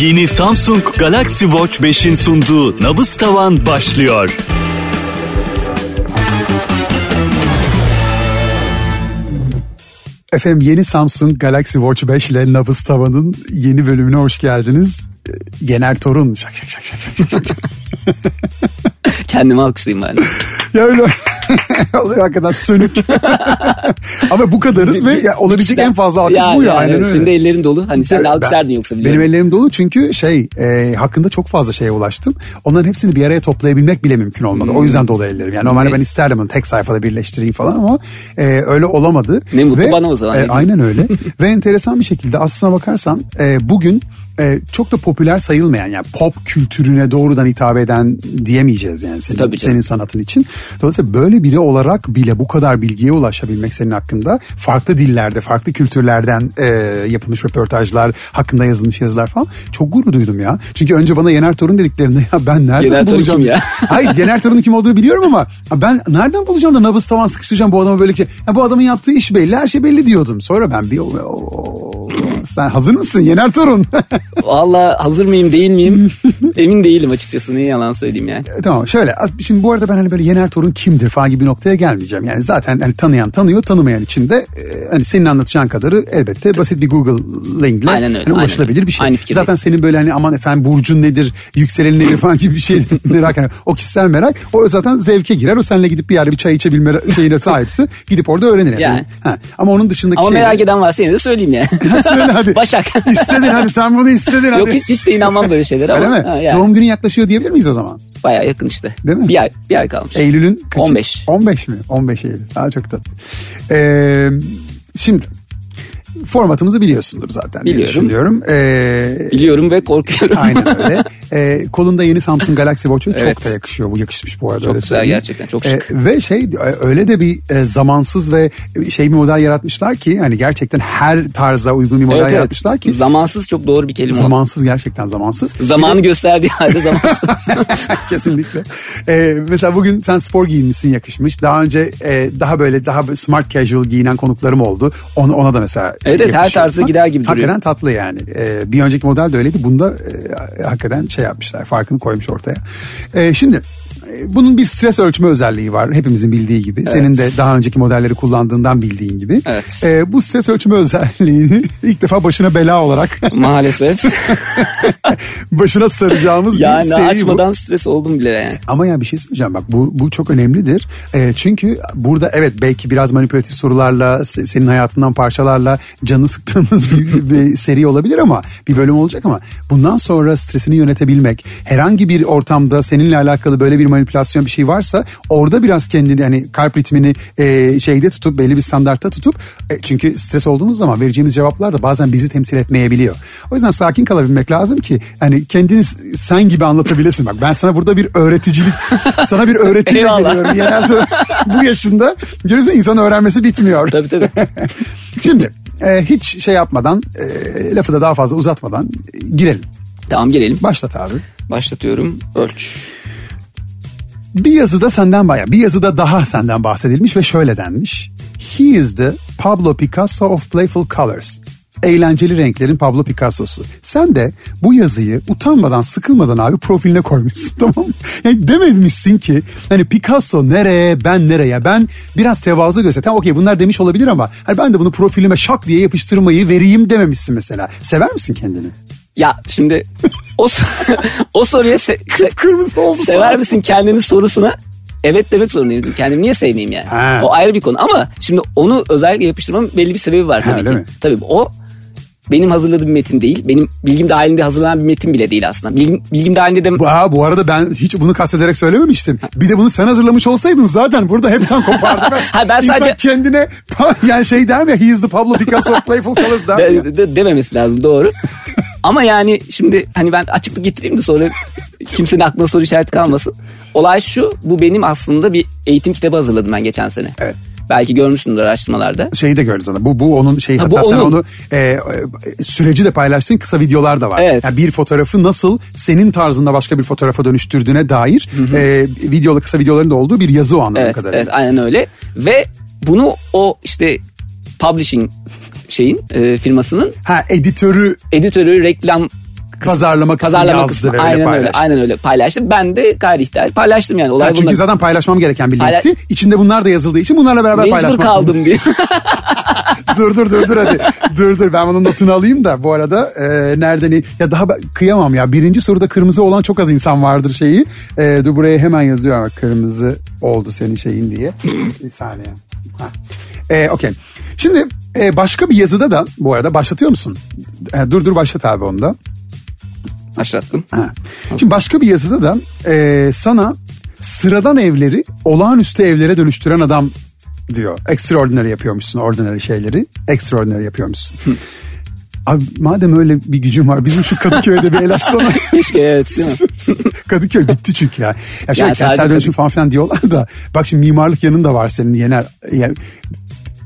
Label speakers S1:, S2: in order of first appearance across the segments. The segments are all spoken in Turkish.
S1: Yeni Samsung Galaxy Watch 5'in sunduğu nabız tavan başlıyor.
S2: Efendim yeni Samsung Galaxy Watch 5 ile nabız tavanın yeni bölümüne hoş geldiniz. Ee, Yener Torun. Şak şak şak şak şak şak şak.
S3: Kendimi alkışlayayım bari.
S2: ya öyle oluyor hakikaten sönük. Ama bu kadarız ve ya, olabilecek en fazla alkış bu ya. aynen öyle.
S3: Senin de ellerin dolu. Hani sen de
S2: Ben-
S3: alkışlardın yoksa biliyorum.
S2: Benim ellerim dolu çünkü şey e, hakkında çok fazla şeye ulaştım. Onların hepsini bir araya toplayabilmek bile mümkün olmadı. O yüzden dolu ellerim. Yani normalde
S3: Ne?
S2: ben isterdim onu tek sayfada birleştireyim falan ama e, öyle olamadı.
S3: Ne mutlu bana o zaman.
S2: e, aynen öyle. Ve enteresan bir şekilde aslına bakarsan e, bugün e, çok da popüler sayılmayan yani pop kültürüne doğrudan hitap eden diyemeyeceğiz yani senin,
S3: Tabii canım.
S2: senin sanatın için. Dolayısıyla böyle biri olarak bile bu kadar bilgiye ulaşabilmek senin hakkında farklı dillerde, farklı kültürlerden e, yapılmış röportajlar, hakkında yazılmış yazılar falan çok gurur duydum ya. Çünkü önce bana Yener Torun dediklerinde ya ben nereden
S3: Yener
S2: bulacağım?
S3: kim ya?
S2: Hayır Yener Torun'un kim olduğunu biliyorum ama ben nereden bulacağım da nabız tavan sıkıştıracağım bu adama böyle ki. Ya bu adamın yaptığı iş belli, her şey belli diyordum. Sonra ben bir "Oo, sen hazır mısın Yener Torun?
S3: Valla hazır mıyım değil miyim? Emin değilim açıkçası. Ne yalan söyleyeyim yani.
S2: E, Tamam şöyle şimdi bu arada ben hani böyle Yener Torun kimdir falan gibi bir noktaya gelmeyeceğim. Yani zaten hani tanıyan tanıyor tanımayan için de e, hani senin anlatacağın kadarı elbette basit bir Google linkle
S3: Aynen öyle,
S2: hani ulaşılabilir
S3: aynen
S2: bir şey.
S3: Aynı fikirdeyim.
S2: zaten senin böyle hani aman efendim burcun nedir yükseleni nedir falan gibi bir şey merak yani o kişisel merak o zaten zevke girer o seninle gidip bir yerde bir çay içebilme şeyine sahipse gidip orada öğrenir.
S3: Yani.
S2: Ha, ama onun dışındaki
S3: Ama
S2: şey.
S3: merak eden varsa yine de söyleyeyim yani.
S2: Söyle hadi.
S3: Başak.
S2: İstedin hadi sen bunu istedin hadi.
S3: Yok hiç, hiç de inanmam böyle şeylere
S2: Öyle
S3: ama.
S2: mi?
S3: Ha, yani.
S2: Doğum günü yaklaşıyor diyebilir miyiz o zaman?
S3: Baya yakın işte.
S2: Değil mi?
S3: Bir ay, bir ay kalmış.
S2: Eylül'ün kaçı?
S3: 15.
S2: 15 mi? 15 Eylül. Daha çok tatlı. Ee, şimdi formatımızı biliyorsundur zaten.
S3: Biliyorum.
S2: Düşünüyorum. Ee,
S3: Biliyorum ve korkuyorum.
S2: Aynen öyle. Ee, kolunda yeni Samsung Galaxy Watch ve
S3: Evet.
S2: çok da yakışıyor. Bu yakışmış bu arada.
S3: Çok
S2: öyle
S3: güzel,
S2: söyleyeyim.
S3: gerçekten, çok şık.
S2: Ee, ve şey öyle de bir e, zamansız ve şey bir model yaratmışlar ki hani gerçekten her tarza uygun bir model
S3: Evet, evet.
S2: yaratmışlar ki
S3: Zamansız çok doğru bir kelime.
S2: zamansız gerçekten zamansız.
S3: Zamanı gösterdiği halde zamansız.
S2: Kesinlikle. Ee, mesela bugün sen spor giyinmişsin yakışmış. Daha önce e, daha böyle daha smart casual giyinen konuklarım oldu. Ona, ona da mesela
S3: Evet, her tarza gider gibi duruyor.
S2: Hakikaten tatlı yani. Ee, bir önceki model de öyleydi. Bunda e, hakikaten şey yapmışlar. Farkını koymuş ortaya. Ee, şimdi bunun bir stres ölçme özelliği var. Hepimizin bildiği gibi. Senin de daha önceki modelleri kullandığından bildiğin gibi.
S3: Evet.
S2: Ee, bu stres ölçme özelliğini ilk defa başına bela olarak
S3: Maalesef.
S2: başına saracağımız bir
S3: yani
S2: seri bu.
S3: açmadan stres oldum bile yani.
S2: Ama ya bir şey söyleyeceğim bak bu bu çok önemlidir. E, çünkü burada evet belki biraz manipülatif sorularla se- senin hayatından parçalarla canını sıktığımız bir, bir seri olabilir ama bir bölüm olacak ama bundan sonra stresini yönetebilmek herhangi bir ortamda seninle alakalı böyle bir manipülasyon bir şey varsa orada biraz kendini hani kalp ritmini e, şeyde tutup belli bir standartta tutup e, çünkü stres olduğumuz zaman vereceğimiz cevaplar da bazen bizi temsil etmeyebiliyor. O yüzden sakin kalabilmek lazım ki hani kendini sen gibi anlatabilesin. Bak ben sana burada bir öğreticilik, sana bir
S3: Eyvallah.
S2: geliyorum. Sonra bu yaşında görüyorsun insanın öğrenmesi bitmiyor.
S3: Tabii tabii.
S2: Şimdi e, hiç şey yapmadan e, lafı da daha fazla uzatmadan e, girelim.
S3: tamam gelelim.
S2: Başlat abi.
S3: Başlatıyorum. Ölç.
S2: Bir yazıda senden bayağı bir yazıda daha senden bahsedilmiş ve şöyle denmiş. He is the Pablo Picasso of playful colors. Eğlenceli renklerin Pablo Picasso'su. Sen de bu yazıyı utanmadan sıkılmadan abi profiline koymuşsun tamam mı? Yani dememişsin ki hani Picasso nereye ben nereye ben biraz tevazu göster. Tamam okey bunlar demiş olabilir ama hani ben de bunu profilime şak diye yapıştırmayı vereyim dememişsin mesela. Sever misin kendini?
S3: Ya şimdi o o soruya se- se-
S2: Kırmızı oldu
S3: sever
S2: sana.
S3: misin kendini sorusuna evet demek zorundayım. Kendimi niye sevmeyeyim yani?
S2: Ha.
S3: O ayrı bir konu ama şimdi onu özellikle yapıştırmamın belli bir sebebi var
S2: Ha,
S3: tabii
S2: öyle
S3: ki.
S2: mi?
S3: Tabii o benim hazırladığım bir metin değil. Benim bilgim dahilinde hazırlanan bir metin bile değil aslında. Bilgim, bilgim dahilinde de
S2: ha, bu arada ben hiç bunu kastederek söylememiştim. Bir de bunu sen hazırlamış olsaydın zaten burada hepten kopardık.
S3: Ha, ben
S2: İnsan
S3: sadece-
S2: kendine yani şey der mi ya, he is the Pablo Picasso of playful colors der mi
S3: de, de- dememesi lazım doğru. Ama yani şimdi hani ben açıklık getireyim de sonra kimsenin aklına soru işareti kalmasın. Olay şu bu benim aslında bir eğitim kitabı hazırladım ben geçen sene.
S2: Evet.
S3: Belki görmüşsündür araştırmalarda.
S2: Şeyi de gördü zaten. Bu, bu onun şeyi.
S3: Ha, bu
S2: Hatta sen
S3: onun.
S2: onu e, e, süreci de paylaştığın kısa videolar da var.
S3: Evet.
S2: Yani bir fotoğrafı nasıl senin tarzında başka bir fotoğrafa dönüştürdüğüne dair e, videolu kısa videoların da olduğu bir yazı o anladığım
S3: Evet,
S2: kadarıyla.
S3: evet aynen öyle. Ve bunu o işte publishing şeyin e, firmasının
S2: Ha editörü
S3: editörü reklam
S2: Pazarlama kısmı
S3: pazarlama
S2: yazdı
S3: kısmı.
S2: ve öyle
S3: aynen öyle.
S2: paylaştı.
S3: Aynen öyle paylaştım. Ben de gayri ihtiyar paylaştım yani. Olay
S2: Ha, çünkü
S3: bunlar.
S2: zaten paylaşmam gereken bir linkti. İçinde bunlar da yazıldığı için bunlarla beraber
S3: Mecbur
S2: paylaşmak
S3: kaldım diye.
S2: dur dur dur dur hadi. dur dur ben bunun notunu alayım da bu arada e, nereden iyi- ya daha ben- kıyamam ya. Birinci soruda kırmızı olan çok az insan vardır şeyi. E, dur buraya hemen yazıyor ama kırmızı oldu senin şeyin diye. bir saniye. Ha. E, Okey. Şimdi e, başka bir yazıda da bu arada başlatıyor musun? E, dur dur başlat abi onu da.
S3: Başlattım.
S2: Ha. Şimdi başka bir yazıda da e, sana sıradan evleri olağanüstü evlere dönüştüren adam diyor. Extraordinary yapıyormuşsun ordinary şeyleri. Extraordinary yapıyormuşsun. Abi madem öyle bir gücün var bizim şu Kadıköy'de bir el atsana.
S3: Keşke evet değil mi?
S2: Kadıköy bitti çünkü ya. Ya şöyle
S3: Yani
S2: kentsel dönüşüm falan filan diyorlar da bak şimdi mimarlık yanın da var senin Yener. Ya,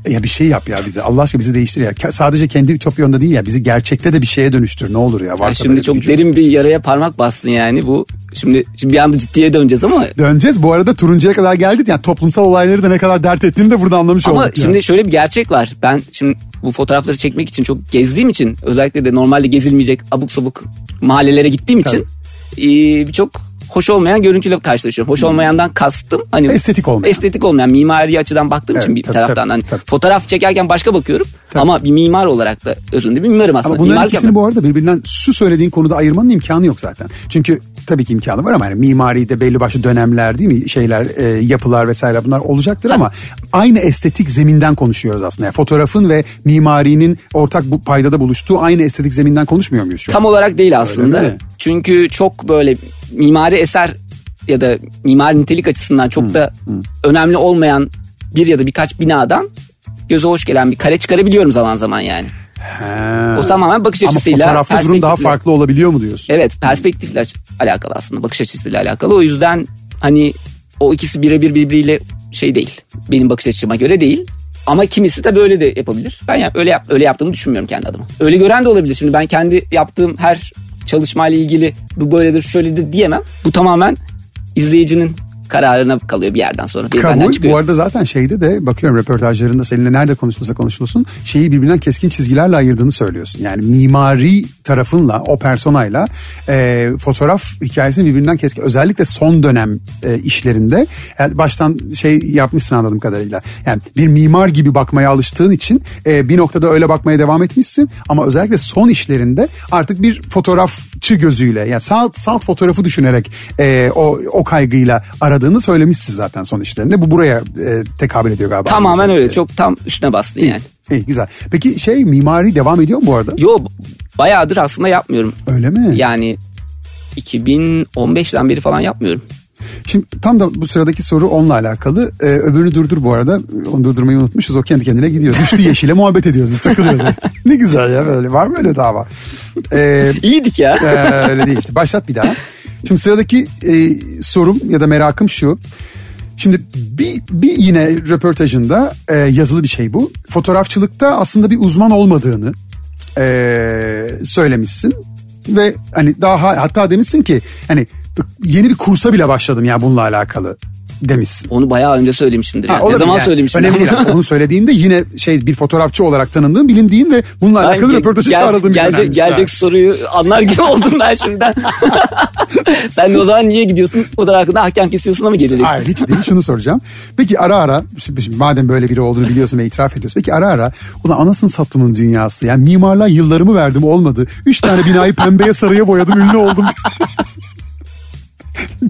S2: ya bir şey yap ya bize. Allah aşkına bizi değiştir ya. Ke- Sadece kendi ütopyonda değil ya. Bizi gerçekte de bir şeye dönüştür. Ne olur ya.
S3: Ya
S2: Varsa böyle
S3: şimdi
S2: bir
S3: çok
S2: gücün.
S3: derin bir yaraya parmak bastın yani bu. Şimdi, şimdi bir anda ciddiye döneceğiz ama
S2: Döneceğiz. Bu arada turuncuya kadar geldik. Yani toplumsal olayları da ne kadar dert ettiğini de burada anlamış
S3: Ama
S2: olduk.
S3: şimdi
S2: yani.
S3: şöyle bir gerçek var. Ben şimdi bu fotoğrafları çekmek için çok gezdiğim için özellikle de normalde gezilmeyecek abuk sabuk mahallelere gittiğim için e, birçok hoş olmayan görüntüyle karşılaşıyorum. Hoş olmayandan kastım hani
S2: Estetik olmayan.
S3: Estetik olmayan mimari açıdan baktığım
S2: Evet,
S3: için bir
S2: tabii,
S3: taraftan
S2: tabii,
S3: hani
S2: tabii.
S3: fotoğraf çekerken başka bakıyorum
S2: Tabii.
S3: ama bir mimar olarak da özünde bir mimarım aslında.
S2: Ama bunların
S3: Mimarlık
S2: ikisini bu arada birbirinden şu söylediğin konuda ayırmanın imkanı yok zaten. Çünkü tabii ki imkanı var ama yani mimaride belli başlı dönemler değil mi şeyler e, yapılar vesaire bunlar olacaktır ama aynı estetik zeminden konuşuyoruz aslında. Yani fotoğrafın ve mimarinin ortak bu paydada buluştuğu aynı estetik zeminden konuşmuyor muyuz şu an?
S3: Tam olarak değil aslında.
S2: mi?
S3: Çünkü çok böyle mimari eser ya da mimari nitelik açısından çok da önemli olmayan bir ya da birkaç binadan göze hoş gelen bir kare çıkarabiliyorum zaman zaman yani.
S2: He.
S3: O tamamen bakış
S2: Ama
S3: açısıyla.
S2: fotoğrafta durum daha farklı olabiliyor mu diyorsun?
S3: Evet perspektifle alakalı aslında bakış açısıyla alakalı. O yüzden hani o ikisi birebir birbiriyle şey değil. Benim bakış açıma göre değil. Ama kimisi de böyle de yapabilir. Ben yap, öyle yap, öyle yaptığımı düşünmüyorum kendi adıma. Öyle gören de olabilir. Şimdi ben kendi yaptığım her çalışmayla ilgili bu böyledir şöyledir diyemem. Bu tamamen izleyicinin kararına kalıyor bir yerden sonra. Bir
S2: Kabul.
S3: çıkıyor.
S2: Bu arada zaten şeyde de bakıyorum röportajlarında seninle nerede konuşulursa konuşulsun şeyi birbirinden keskin çizgilerle ayırdığını söylüyorsun. Yani mimari tarafınla o personayla e, fotoğraf hikayesini birbirinden keskin. Özellikle son dönem e, işlerinde yani baştan şey yapmışsın anladığım kadarıyla. Yani bir mimar gibi bakmaya alıştığın için e, bir noktada öyle bakmaya devam etmişsin. Ama özellikle son işlerinde artık bir fotoğrafçı gözüyle yani salt, salt fotoğrafı düşünerek e, o, o kaygıyla aradığını söylemişsin zaten son işlerinde. Bu buraya e, tekabül ediyor galiba.
S3: Tamamen öyle. Çok tam üstüne bastın yani.
S2: İyi güzel. Peki şey mimari devam ediyor mu bu arada?
S3: Yo bayağıdır aslında yapmıyorum.
S2: Öyle mi?
S3: Yani 2015'ten beri falan yapmıyorum.
S2: Şimdi tam da bu sıradaki soru onunla alakalı. Ee, öbürünü durdur bu arada. Onu durdurmayı unutmuşuz. O kendi kendine gidiyor. Düştü yeşile muhabbet ediyoruz biz takılıyoruz. ne güzel ya böyle. Var mı öyle dava? Ee,
S3: İyiydik ya.
S2: Ee, öyle değil işte. Başlat bir daha. Şimdi sıradaki e, sorum ya da merakım şu. Şimdi bir, bir yine röportajında e, yazılı bir şey bu. Fotoğrafçılıkta aslında bir uzman olmadığını e, söylemişsin. Ve hani daha hatta demişsin ki hani yeni bir kursa bile başladım ya bununla alakalı demişsin.
S3: Onu bayağı önce söylemişimdir.
S2: Ha,
S3: Yani. Ne zaman
S2: yani.
S3: söylemişim?
S2: Önemli? Yani. Onu söylediğimde yine şey bir fotoğrafçı olarak tanındığım, bilindiğin ve bununla
S3: Ben
S2: alakalı
S3: ge-
S2: röportajı
S3: gel-
S2: çağrıldığım bir
S3: gelecek, gelecek soruyu anlar gibi oldum ben şimdiden. Sen de o zaman niye gidiyorsun? Fotoğraf hakkında hakem kesiyorsun ama geleceksin.
S2: Hayır hiç değil şunu soracağım. Peki ara ara şimdi, şimdi madem böyle biri olduğunu biliyorsun ve itiraf ediyorsun. Peki ara ara ulan anasını sattımın dünyası. Yani mimarlığa yıllarımı verdim olmadı. Üç tane binayı pembeye sarıya boyadım ünlü oldum.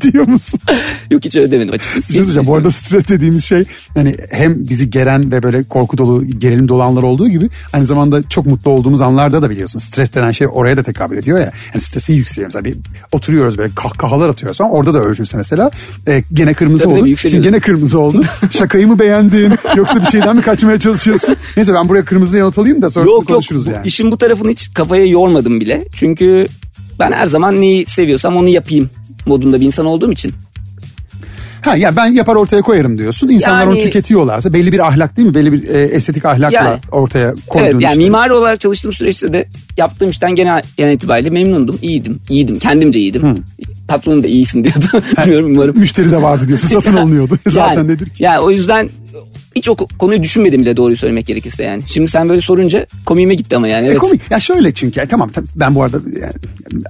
S2: Diyor musun?
S3: Yok hiç öyle demedim açıkçası.
S2: Şey. Bu arada stres dediğimiz şey hani hem bizi geren ve böyle korku dolu, gerilim dolu anlar olduğu gibi aynı zamanda çok mutlu olduğumuz anlarda da biliyorsun. Stres denen şey oraya da tekabül ediyor ya. Yani stresi yükseliyor. Mesela bir oturuyoruz böyle kahkahalar atıyoruz falan. Orada da ölçülse mesela e, gene kırmızı
S3: Tabii tabii,
S2: oldu.
S3: yükseliyor.
S2: Şimdi gene kırmızı oldu. Şakayı mı beğendin yoksa bir şeyden mi kaçmaya çalışıyorsun? Neyse ben buraya kırmızı yanıt alayım da sonrasında
S3: Yok yok
S2: konuşuruz
S3: bu-
S2: yani.
S3: işin bu tarafını hiç kafaya yormadım bile. Çünkü ben her zaman neyi seviyorsam onu yapayım modunda bir insan olduğum için.
S2: Ha yani ben yapar ortaya koyarım diyorsun. İnsanlar
S3: Yani-
S2: onu tüketiyorlarsa belli bir ahlak değil mi? Belli bir e, estetik ahlakla
S3: Yani.
S2: ortaya koyduğun
S3: Evet yani
S2: işleri.
S3: mimari olarak çalıştığım süreçte de yaptığım işten genel, genel itibariyle memnundum. iyiydim. iyiydim. Kendimce iyiydim. Patronum da iyisin diyordu. Bilmiyorum umarım.
S2: Müşteri de vardı diyorsun satın alınıyordu. Zaten
S3: yani,
S2: nedir ki?
S3: Yani o yüzden hiç o konuyu düşünmedim bile doğruyu söylemek gerekirse yani. Şimdi sen böyle sorunca komiğime gitti ama yani. Evet.
S2: E komik. Ya şöyle çünkü yani tamam tam- ben bu arada yani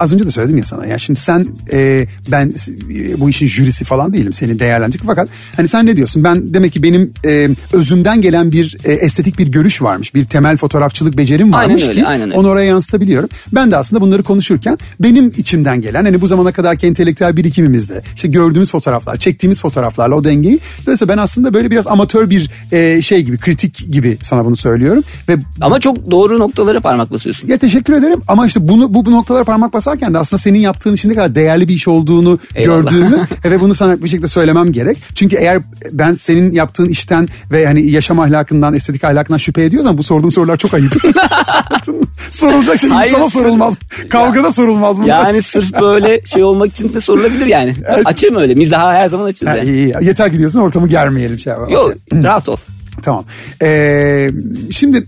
S2: az önce de söyledim ya sana. Yani şimdi sen e, ben e, bu işin jürisi falan değilim. Seni değerlendirecek fakat hani sen ne diyorsun? Ben demek ki benim e, özümden gelen bir e, estetik bir görüş varmış. Bir temel fotoğrafçılık becerim
S3: Aynen
S2: varmış
S3: öyle,
S2: ki
S3: aynen öyle.
S2: onu oraya yansıtabiliyorum. Ben de aslında bunları konuşurken benim içimden gelen hani bu zamana kadarki entelektüel birikimimizde işte gördüğümüz fotoğraflar, çektiğimiz fotoğraflarla o dengeyi. Dolayısıyla ben aslında böyle biraz amatör bir e, şey gibi, kritik gibi sana bunu söylüyorum ve
S3: Ama çok doğru noktalara parmak basıyorsun.
S2: ya teşekkür ederim ama işte bunu bu, bu noktalara parmak basarken de aslında senin yaptığın işin ne kadar değerli bir iş olduğunu
S3: Eyvallah.
S2: gördüğümü ve bunu sana bir şekilde söylemem gerek. Çünkü eğer ben senin yaptığın işten ve hani yaşam ahlakından, estetik ahlakından şüphe ediyorsam bu sorduğum sorular çok ayıp. Sorulacak şey
S3: Hayır,
S2: insana
S3: sırf-
S2: sorulmaz. Kavgada sorulmaz bunlar.
S3: Yani sırf böyle şey olmak için de sorulabilir yani. Açığım öyle. Mizaha her zaman açız
S2: Ha,
S3: yani.
S2: iyi, iyi. Yeter ki diyorsun ortamı germeyelim şey yapalım.
S3: Yok rahat ol.
S2: Tamam. Ee, şimdi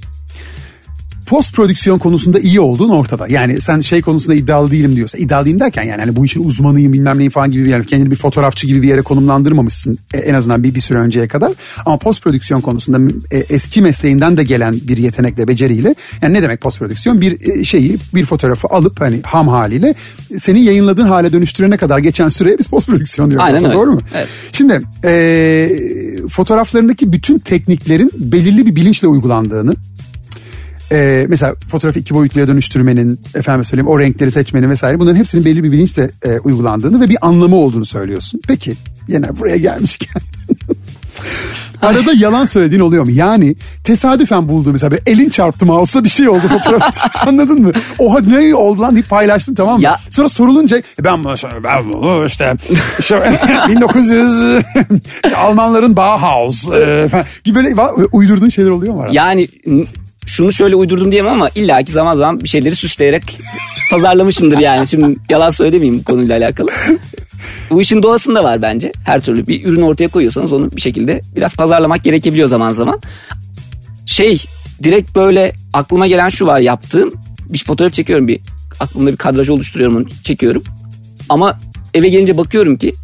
S2: post prodüksiyon konusunda iyi olduğun ortada. Yani sen şey konusunda iddialı değilim diyorsa. iddialı değilim derken yani hani bu işin uzmanıyım bilmem neyim falan gibi bir yani kendini bir fotoğrafçı gibi bir yere konumlandırmamışsın e, en azından bir, bir süre önceye kadar. Ama post prodüksiyon konusunda e, eski mesleğinden de gelen bir yetenekle beceriyle yani ne demek post prodüksiyon bir e, şeyi bir fotoğrafı alıp hani ham haliyle senin yayınladığın hale dönüştürene kadar geçen süreye biz post prodüksiyon diyoruz
S3: Aynen
S2: aslında
S3: öyle.
S2: doğru mu?
S3: Evet.
S2: Şimdi e, fotoğraflarındaki bütün tekniklerin belirli bir bilinçle uygulandığını e, mesela fotoğrafı iki boyutluya dönüştürmenin, efendim söyleyeyim o renkleri seçmenin vesaire bunların hepsinin belli bir bilinçle e, uygulandığını ve bir anlamı olduğunu söylüyorsun. Peki yine buraya gelmişken Arada yalan söylediğin oluyor mu? Yani tesadüfen bulduğun mesela elin çarptı mouse'a bir şey oldu fotoğraf. Anladın mı? Oha ne oldu lan deyip paylaştın tamam mı?
S3: Ya-
S2: Sonra sorulunca "E, ben bunu, ben bunu işte şu 1900 Almanların Bauhaus e, falan gibi böyle uydurduğun şeyler oluyor mu? arada?
S3: Yani şunu şöyle uydurdum diyemem ama illaki zaman zaman bir şeyleri süsleyerek pazarlamışımdır yani. Şimdi yalan söylemeyeyim bu konuyla alakalı. Bu işin doğasında var bence. Her türlü bir ürün ortaya koyuyorsanız onu bir şekilde biraz pazarlamak gerekebiliyor zaman zaman. Şey direkt böyle aklıma gelen şu var yaptığım. Bir fotoğraf çekiyorum bir aklımda bir kadraj oluşturuyorum onu çekiyorum. Ama eve gelince bakıyorum ki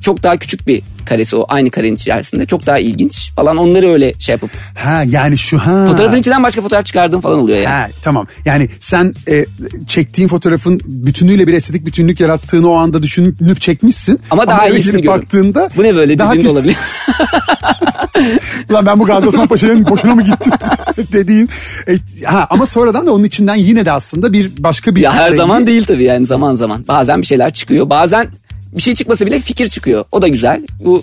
S3: çok daha küçük bir karesi o aynı karenin içerisinde. Çok daha ilginç falan onları öyle şey yapıp
S2: Ha yani şu ha.
S3: Fotoğrafın içinden başka fotoğraf çıkardığım falan oluyor yani.
S2: Ha, tamam. Yani sen e, çektiğin fotoğrafın bütünüyle bir estetik bütünlük yarattığını o anda düşünüp çekmişsin.
S3: Ama daha
S2: eve
S3: iyisini
S2: baktığında
S3: Bu ne böyle
S2: daha kö-
S3: olabilir.
S2: Ulan ben bu Gazi Osman Paşa'nın boşuna mı gittim dediğin. E, ha, ama sonradan da onun içinden yine de aslında bir başka bir...
S3: ya her
S2: rengi-
S3: zaman değil tabii yani zaman zaman. Bazen bir şeyler çıkıyor. Bazen bir şey çıkması bile fikir çıkıyor. O da güzel. Bu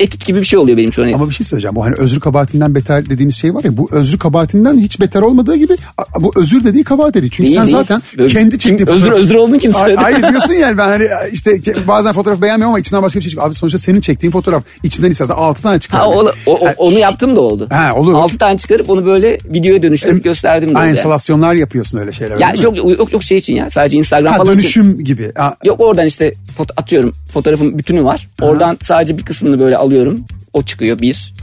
S3: ekip gibi bir şey oluyor benim şu an.
S2: Ama bir şey söyleyeceğim. Bu hani özür kabahatinden beter dediğimiz şey var ya. Bu özür kabahatinden hiç beter olmadığı gibi bu özür dediği kabahat dedi. Çünkü
S3: Değil,
S2: sen
S3: değil.
S2: zaten
S3: Ö-
S2: kendi çektiğin
S3: özür-
S2: fotoğraf-
S3: özür olduğunu kim
S2: Ay-
S3: söyledi?
S2: Hayır diyorsun yani ben hani işte bazen fotoğraf beğenmiyorum ama içinden başka bir şey çıkıyor. Abi sonuçta senin çektiğin fotoğraf içinden istersen 6 tane çıkar.
S3: Ha, o, o- o-
S2: Ha,
S3: onu yaptım da oldu.
S2: Ha, olur.
S3: 6 tane çıkarıp onu böyle videoya dönüştürüp gösterdim de oldu.
S2: Aynen
S3: yani.
S2: instalasyonlar yapıyorsun öyle şeyler.
S3: Ya yok, yok yok şey için ya sadece Instagram
S2: Ha,
S3: falan için.
S2: dönüşüm gibi. Ha,
S3: Yok oradan işte atıyorum fotoğrafın bütünü var. Oradan sadece bir kısmını böyle alıyorum. O çıkıyor. Bir,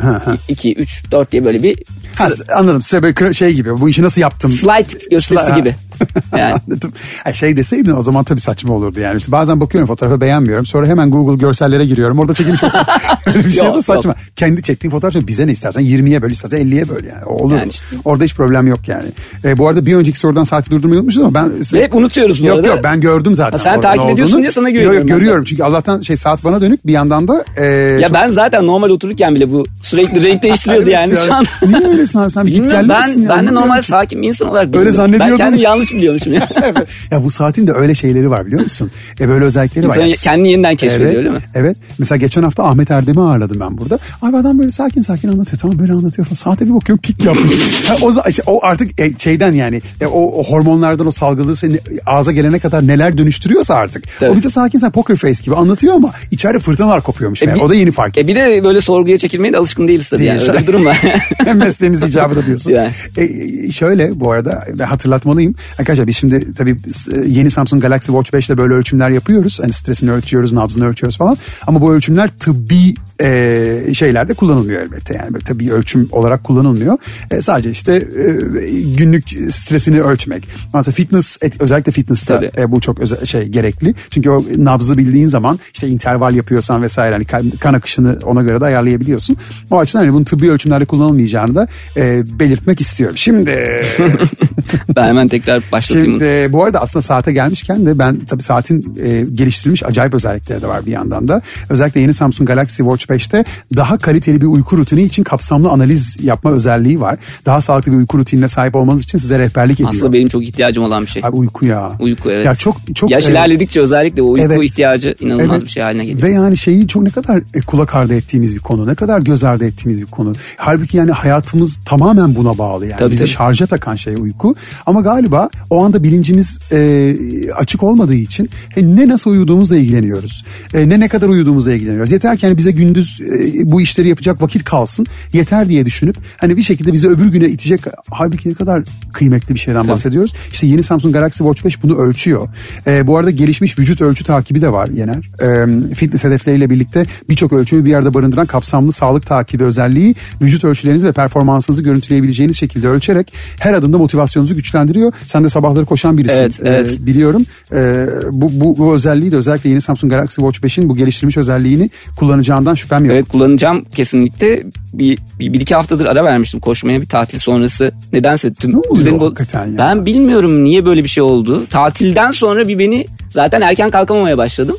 S3: iki, üç, dört diye böyle bir
S2: ha, anladım size böyle şey gibi bu işi nasıl yaptım?
S3: slide gösterisi
S2: Sli-
S3: gibi. Yani
S2: Anladım. Ha, şey deseydin o zaman tabii saçma olurdu yani. İşte bazen bakıyorum fotoğrafı beğenmiyorum. Sonra hemen Google görsellere giriyorum. Orada çekilmiş fotoğraf. Öyle bir şey
S3: Yok,
S2: saçma. Kendi çektiğin fotoğraf için bize ne istersen 20'ye böl istersen 50'ye böl yani. Olur.
S3: Yani işte.
S2: Orada hiç problem yok yani. E, bu arada bir önceki sorudan saati durdurmayı unutmuşuz ama ben...
S3: Ve hep unutuyoruz bu
S2: yok,
S3: arada.
S2: Yok ben gördüm zaten.
S3: Ha, sen takip ediyorsun diye sana
S2: Yok,
S3: güveniyorum
S2: Yok, görüyorum çünkü Allah'tan şey saat bana dönük bir yandan da... E,
S3: ya
S2: çok-
S3: ben zaten normal otururken bile bu sürekli renk değiştiriyordu yani şu an.
S2: Niye öylesin abi sen bir git gel misin
S3: ben,
S2: ya?
S3: ben de normal
S2: ki.
S3: sakin bir insan olarak bilmiyorum.
S2: zannediyordun.
S3: Ben kendimi yanlış biliyormuşum ya.
S2: Evet. Ya bu saatin de öyle şeyleri var biliyor musun? E böyle özellikleri var.
S3: İnsan
S2: Ya
S3: kendini yeniden keşfediyor
S2: evet,
S3: öyle mi?
S2: Evet. Mesela geçen hafta Ahmet Erdem'i ağırladım ben burada. Abi adam böyle sakin sakin anlatıyor. Tamam böyle anlatıyor falan. Saate bir bakıyorum pik yapmış. O, o artık e, şeyden yani e, o, o hormonlardan o salgıladığı seni ağza gelene kadar neler dönüştürüyorsa artık.
S3: Evet.
S2: O bize sakin sakin poker face gibi anlatıyor ama içeride fırtınalar kopuyormuş. meğer.
S3: bir-
S2: o da yeni fark
S3: E bir de böyle sorguya çekilmeye de alışkın değiliz tabii yani.
S2: Değiliz.
S3: Öyle bir durum var.
S2: Mesleğimiz icabı da diyorsun.
S3: Yani.
S2: E, şöyle bu arada hatırlatmalıyım. Arkadaşlar biz şimdi tabii s- yeni Samsung Galaxy Watch 5 ile böyle ölçümler yapıyoruz. Hani stresini ölçüyoruz, nabzını ölçüyoruz falan. Ama bu ölçümler tıbbi e, şeylerde kullanılmıyor elbette. Yani böyle tabii ölçüm olarak kullanılmıyor. E, sadece işte e, günlük stresini ölçmek. Mesela fitness özellikle fitness'ta e, bu çok özel, şey gerekli. Çünkü o nabzı bildiğin zaman işte interval yapıyorsan vesaire hani kan, kan akışını ona göre de ayarlayabiliyorsun. O açıdan hani bunun tıbbi ölçümlerde kullanılmayacağını da e, belirtmek istiyorum. Şimdi
S3: Ben hemen tekrar başlatayım.
S2: Şimdi bu arada aslında saate gelmişken de ben tabii saatin e, geliştirilmiş acayip özellikleri de var bir yandan da. Özellikle yeni Samsung Galaxy Watch 5'te daha kaliteli bir uyku rutini için kapsamlı analiz yapma özelliği var. Daha sağlıklı bir uyku rutinine sahip olmanız için size rehberlik ediyor.
S3: Aslında benim çok ihtiyacım olan bir şey.
S2: Abi uyku ya.
S3: Uyku evet.
S2: Ya çok çok
S3: Yaş
S2: e,
S3: ilerledikçe özellikle o uyku
S2: evet.
S3: ihtiyacı inanılmaz
S2: Evet.
S3: bir şey haline geliyor.
S2: Ve yani şeyi çok ne kadar e, kulak ardı ettiğimiz bir konu. Ne kadar göz ardı ettiğimiz bir konu. Halbuki yani hayatımız tamamen buna bağlı yani.
S3: Tabii,
S2: Bizi
S3: tabii.
S2: şarja takan şey uyku. Ama galiba o anda bilincimiz e, açık olmadığı için e, ne nasıl uyuduğumuzla ilgileniyoruz. E, ne ne kadar uyuduğumuzla ilgileniyoruz. Yeter ki hani bize gündüz e, bu işleri yapacak vakit kalsın. Yeter diye düşünüp hani bir şekilde bizi öbür güne itecek. Halbuki ne kadar kıymetli bir şeyden bahsediyoruz. İşte yeni Samsung Galaxy Watch 5 bunu ölçüyor. E, bu arada gelişmiş vücut ölçü takibi de var Yener. E, fitness hedefleriyle birlikte birçok ölçümü bir yerde barındıran kapsamlı sağlık takibi özelliği vücut ölçülerinizi ve performansınızı görüntüleyebileceğiniz şekilde ölçerek her adımda motivasyonunuzu güçlendiriyor. Sen de sabahları koşan birisin
S3: Evet,
S2: e,
S3: evet.
S2: biliyorum. E, bu, bu, bu özelliği de özellikle yeni Samsung Galaxy Watch 5'in bu geliştirilmiş özelliğini kullanacağından şüphem yok.
S3: Evet kullanacağım kesinlikle. Bir, bir, bir iki haftadır ara vermiştim koşmaya bir tatil sonrası. Nedense tüm
S2: Ne oluyor hakikaten ya?
S3: Ben bilmiyorum niye böyle bir şey oldu. Tatilden sonra bir beni zaten erken kalkamamaya başladım.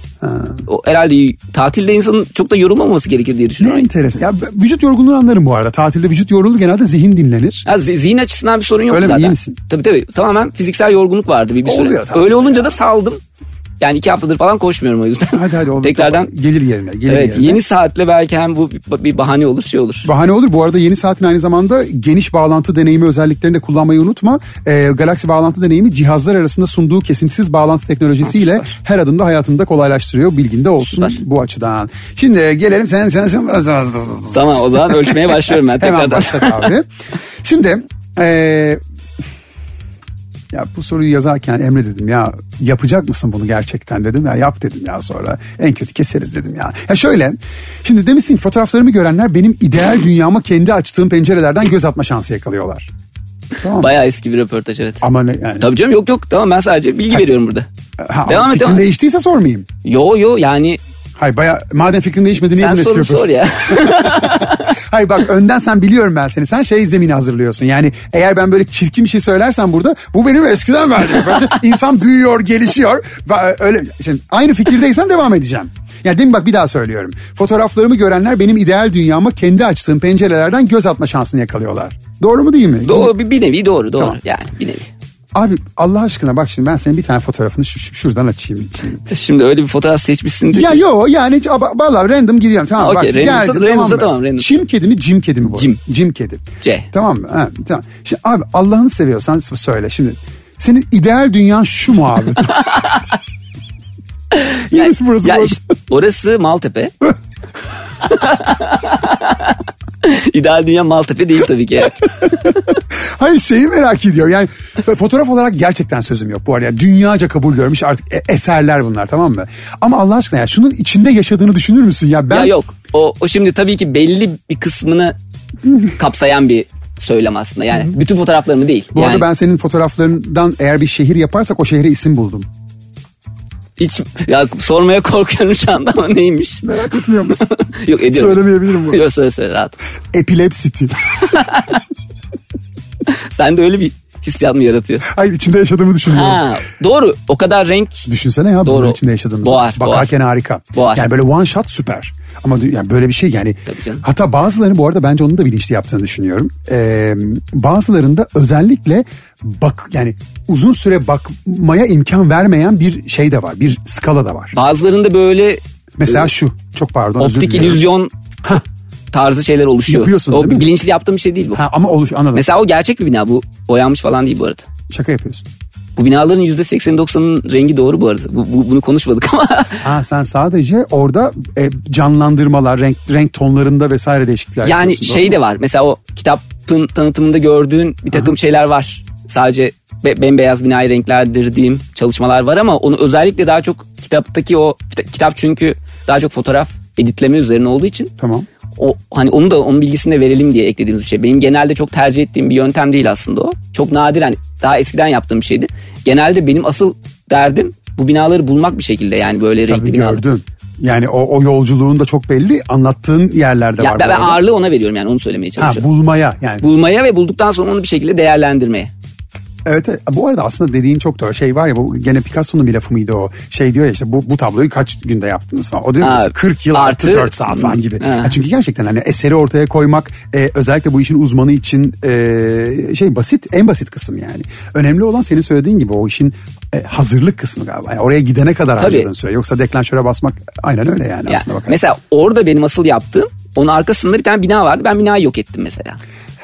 S3: O herhalde tatilde insanın çok da yorulmaması gerekir diye
S2: Ne
S3: düşünüyorum.
S2: enteresan. Ya vücut yorgunluğunu anlarım bu arada. Tatilde vücut yorulur genelde zihin dinlenir.
S3: Ha, zi- zihin açısından bir sorun yok
S2: Öyle mi?
S3: zaten.
S2: İyi misin?
S3: Tabii tabii. Tamamen fiziksel yorgunluk vardı bir, bir süre.
S2: Oluyor tabii
S3: Öyle olunca
S2: ya.
S3: da saldım. Yani iki haftadır falan koşmuyorum o yüzden.
S2: Hadi hadi oğlum.
S3: Tekrardan
S2: gelir yerine. Gelir
S3: evet
S2: yerine.
S3: yeni saatle belki hem bu bir, bahane olur şey olur.
S2: Bahane olur. Bu arada yeni saatin aynı zamanda geniş bağlantı deneyimi özelliklerini de kullanmayı unutma. Ee, Galaxy bağlantı deneyimi cihazlar arasında sunduğu kesintisiz bağlantı teknolojisiyle her adımda hayatını da kolaylaştırıyor. Bilginde olsun
S3: Süper.
S2: bu açıdan. Şimdi gelelim sen sen sen.
S3: Tamam o zaman ölçmeye başlıyorum ben
S2: Hemen
S3: tekrardan.
S2: başlat abi. Şimdi ee, ya bu soruyu yazarken Emre dedim ya yapacak mısın bunu gerçekten dedim ya yap dedim ya sonra en kötü keseriz dedim ya. Ya şöyle şimdi demişsin fotoğraflarımı görenler benim ideal dünyama kendi açtığım pencerelerden göz atma şansı yakalıyorlar. Tamam?
S3: Bayağı eski bir röportaj evet.
S2: Ama ne yani.
S3: Tabii canım yok yok tamam ben sadece bilgi veriyorum burada.
S2: Ha,
S3: devam et, devam
S2: değiştiyse sormayayım.
S3: Yo yo yani
S2: Hayır baya madem fikrin değişmedi niye
S3: sen
S2: bunu eski
S3: sor ya.
S2: Hayır bak önden sen biliyorum ben seni. Sen şey zemini hazırlıyorsun. Yani eğer ben böyle çirkin bir şey söylersem burada bu benim eskiden verdiğim. İnsan büyüyor, gelişiyor. Öyle şimdi aynı fikirdeysen devam edeceğim. Yani değil mi bak bir daha söylüyorum. Fotoğraflarımı görenler benim ideal dünyama kendi açtığım pencerelerden göz atma şansını yakalıyorlar. Doğru mu değil mi?
S3: doğru bir, bir nevi doğru doğru
S2: Tamam.
S3: yani bir nevi.
S2: Abi Allah aşkına bak şimdi ben senin bir tane fotoğrafını şu- şu- şuradan açayım. Şimdi.
S3: Şimdi öyle bir fotoğraf seçmişsin.
S2: Ya yo yani vallahi random giriyorum tamam
S3: Okey,
S2: bak
S3: randomsa-
S2: geldim
S3: randomsa
S2: mı?
S3: tamam, random.
S2: Çim kedi mi cim kedi mi bu?
S3: Cim.
S2: Cim kedi.
S3: C.
S2: Tamam mı? Ha, tamam. Şimdi abi Allah'ını seviyorsan söyle şimdi. Senin ideal dünyan şu mu abi?
S3: Ya,
S2: Neresi burası
S3: ya
S2: bu
S3: işte orası Maltepe. İdeal dünya Maltepe değil tabii ki.
S2: Hayır şeyi merak ediyorum. Yani fotoğraf olarak gerçekten sözüm yok bu arada. Yani dünyaca kabul görmüş artık e- eserler bunlar tamam mı? Ama Allah aşkına ya şunun içinde yaşadığını düşünür müsün? Ya ben
S3: Ya yok. O, o şimdi tabii ki belli bir kısmını kapsayan bir söylem aslında. Yani bütün fotoğraflarımı değil.
S2: bu
S3: yani
S2: arada ben senin fotoğraflarından eğer bir şehir yaparsak o şehre isim buldum.
S3: Hiç ya sormaya korkuyorum şu anda ama neymiş?
S2: Merak etmiyor musun?
S3: yok ediyorum.
S2: Söylemeyebilirim bunu.
S3: Yok söyle söyle rahat.
S2: Epilepsity.
S3: Sen de öyle bir hissiyat mı yaratıyor?
S2: Hayır içinde yaşadığımı düşünüyorum.
S3: Ha, doğru. O kadar renk
S2: Düşünsene ya bunun
S3: Doğru.
S2: içinde yaşadığımızı.
S3: Boğar,
S2: Bakarken harika.
S3: Boğar.
S2: Yani böyle one shot süper. Ama yani böyle bir şey yani. Hatta bazılarını bu arada bence onun da bilinçli yaptığını düşünüyorum. Ee, bazılarında özellikle bak yani uzun süre bakmaya imkan vermeyen bir şey de var. Bir skala da var.
S3: bazılarında böyle
S2: Mesela şu. Çok pardon.
S3: optik illüzyon tarzı şeyler oluşuyor.
S2: Yapıyorsun,
S3: o
S2: değil mi?
S3: bilinçli yaptığım bir şey değil bu.
S2: Ha, ama oluş anladım.
S3: Mesela o gerçek bir bina bu boyanmış falan değil bu arada.
S2: Şaka yapıyorsun.
S3: Bu binaların %80-90'ın rengi doğru bu arada. Bu, bu- bunu konuşmadık ama.
S2: Ha sen sadece orada e, canlandırmalar, renk renk tonlarında vesaire değişiklikler
S3: yani şey de var. Mesela o kitapın tanıtımında gördüğün bir takım şeyler var. Sadece be- bembeyaz binayı renklendirdiğim çalışmalar var ama onu özellikle daha çok kitaptaki o kita- kitap çünkü daha çok fotoğraf editleme üzerine olduğu için
S2: Tamam.
S3: O hani onu da onun bilgisini de verelim diye eklediğimiz bir şey. Benim genelde çok tercih ettiğim bir yöntem değil aslında o. Çok nadir hani daha eskiden yaptığım bir şeydi. Genelde benim asıl derdim bu binaları bulmak bir şekilde yani böyle renkli
S2: Tabii
S3: binalar.
S2: gördün. Yani o, o yolculuğun da çok belli. Anlattığın yerlerde
S3: Ya
S2: var.
S3: ben, ben ağırlığı ona veriyorum yani onu söylemeye
S2: Ha,
S3: çalışıyorum.
S2: bulmaya yani.
S3: Bulmaya ve bulduktan sonra onu bir şekilde değerlendirmeye.
S2: Evet, evet. Bu arada aslında dediğin çok doğru. Şey var ya bu gene Picasso'nun bir lafı mıydı o? Şey diyor ya işte bu, bu tabloyu kaç günde yaptınız falan. O diyor
S3: Ha,
S2: işte 40 yıl artı,
S3: artı-
S2: 4 saat falan gibi.
S3: Ha.
S2: Çünkü gerçekten hani eseri ortaya koymak e, özellikle bu işin uzmanı için e, şey basit en basit kısım yani. Önemli olan senin söylediğin gibi o işin e, hazırlık kısmı galiba. Yani oraya gidene kadar
S3: Tabii.
S2: harcadığın süre. Yoksa deklanşöre basmak aynen öyle yani
S3: Ya,
S2: aslında bakarsan.
S3: mesela orada benim asıl yaptığım onun arkasında bir tane bina vardı. Ben binayı yok ettim mesela.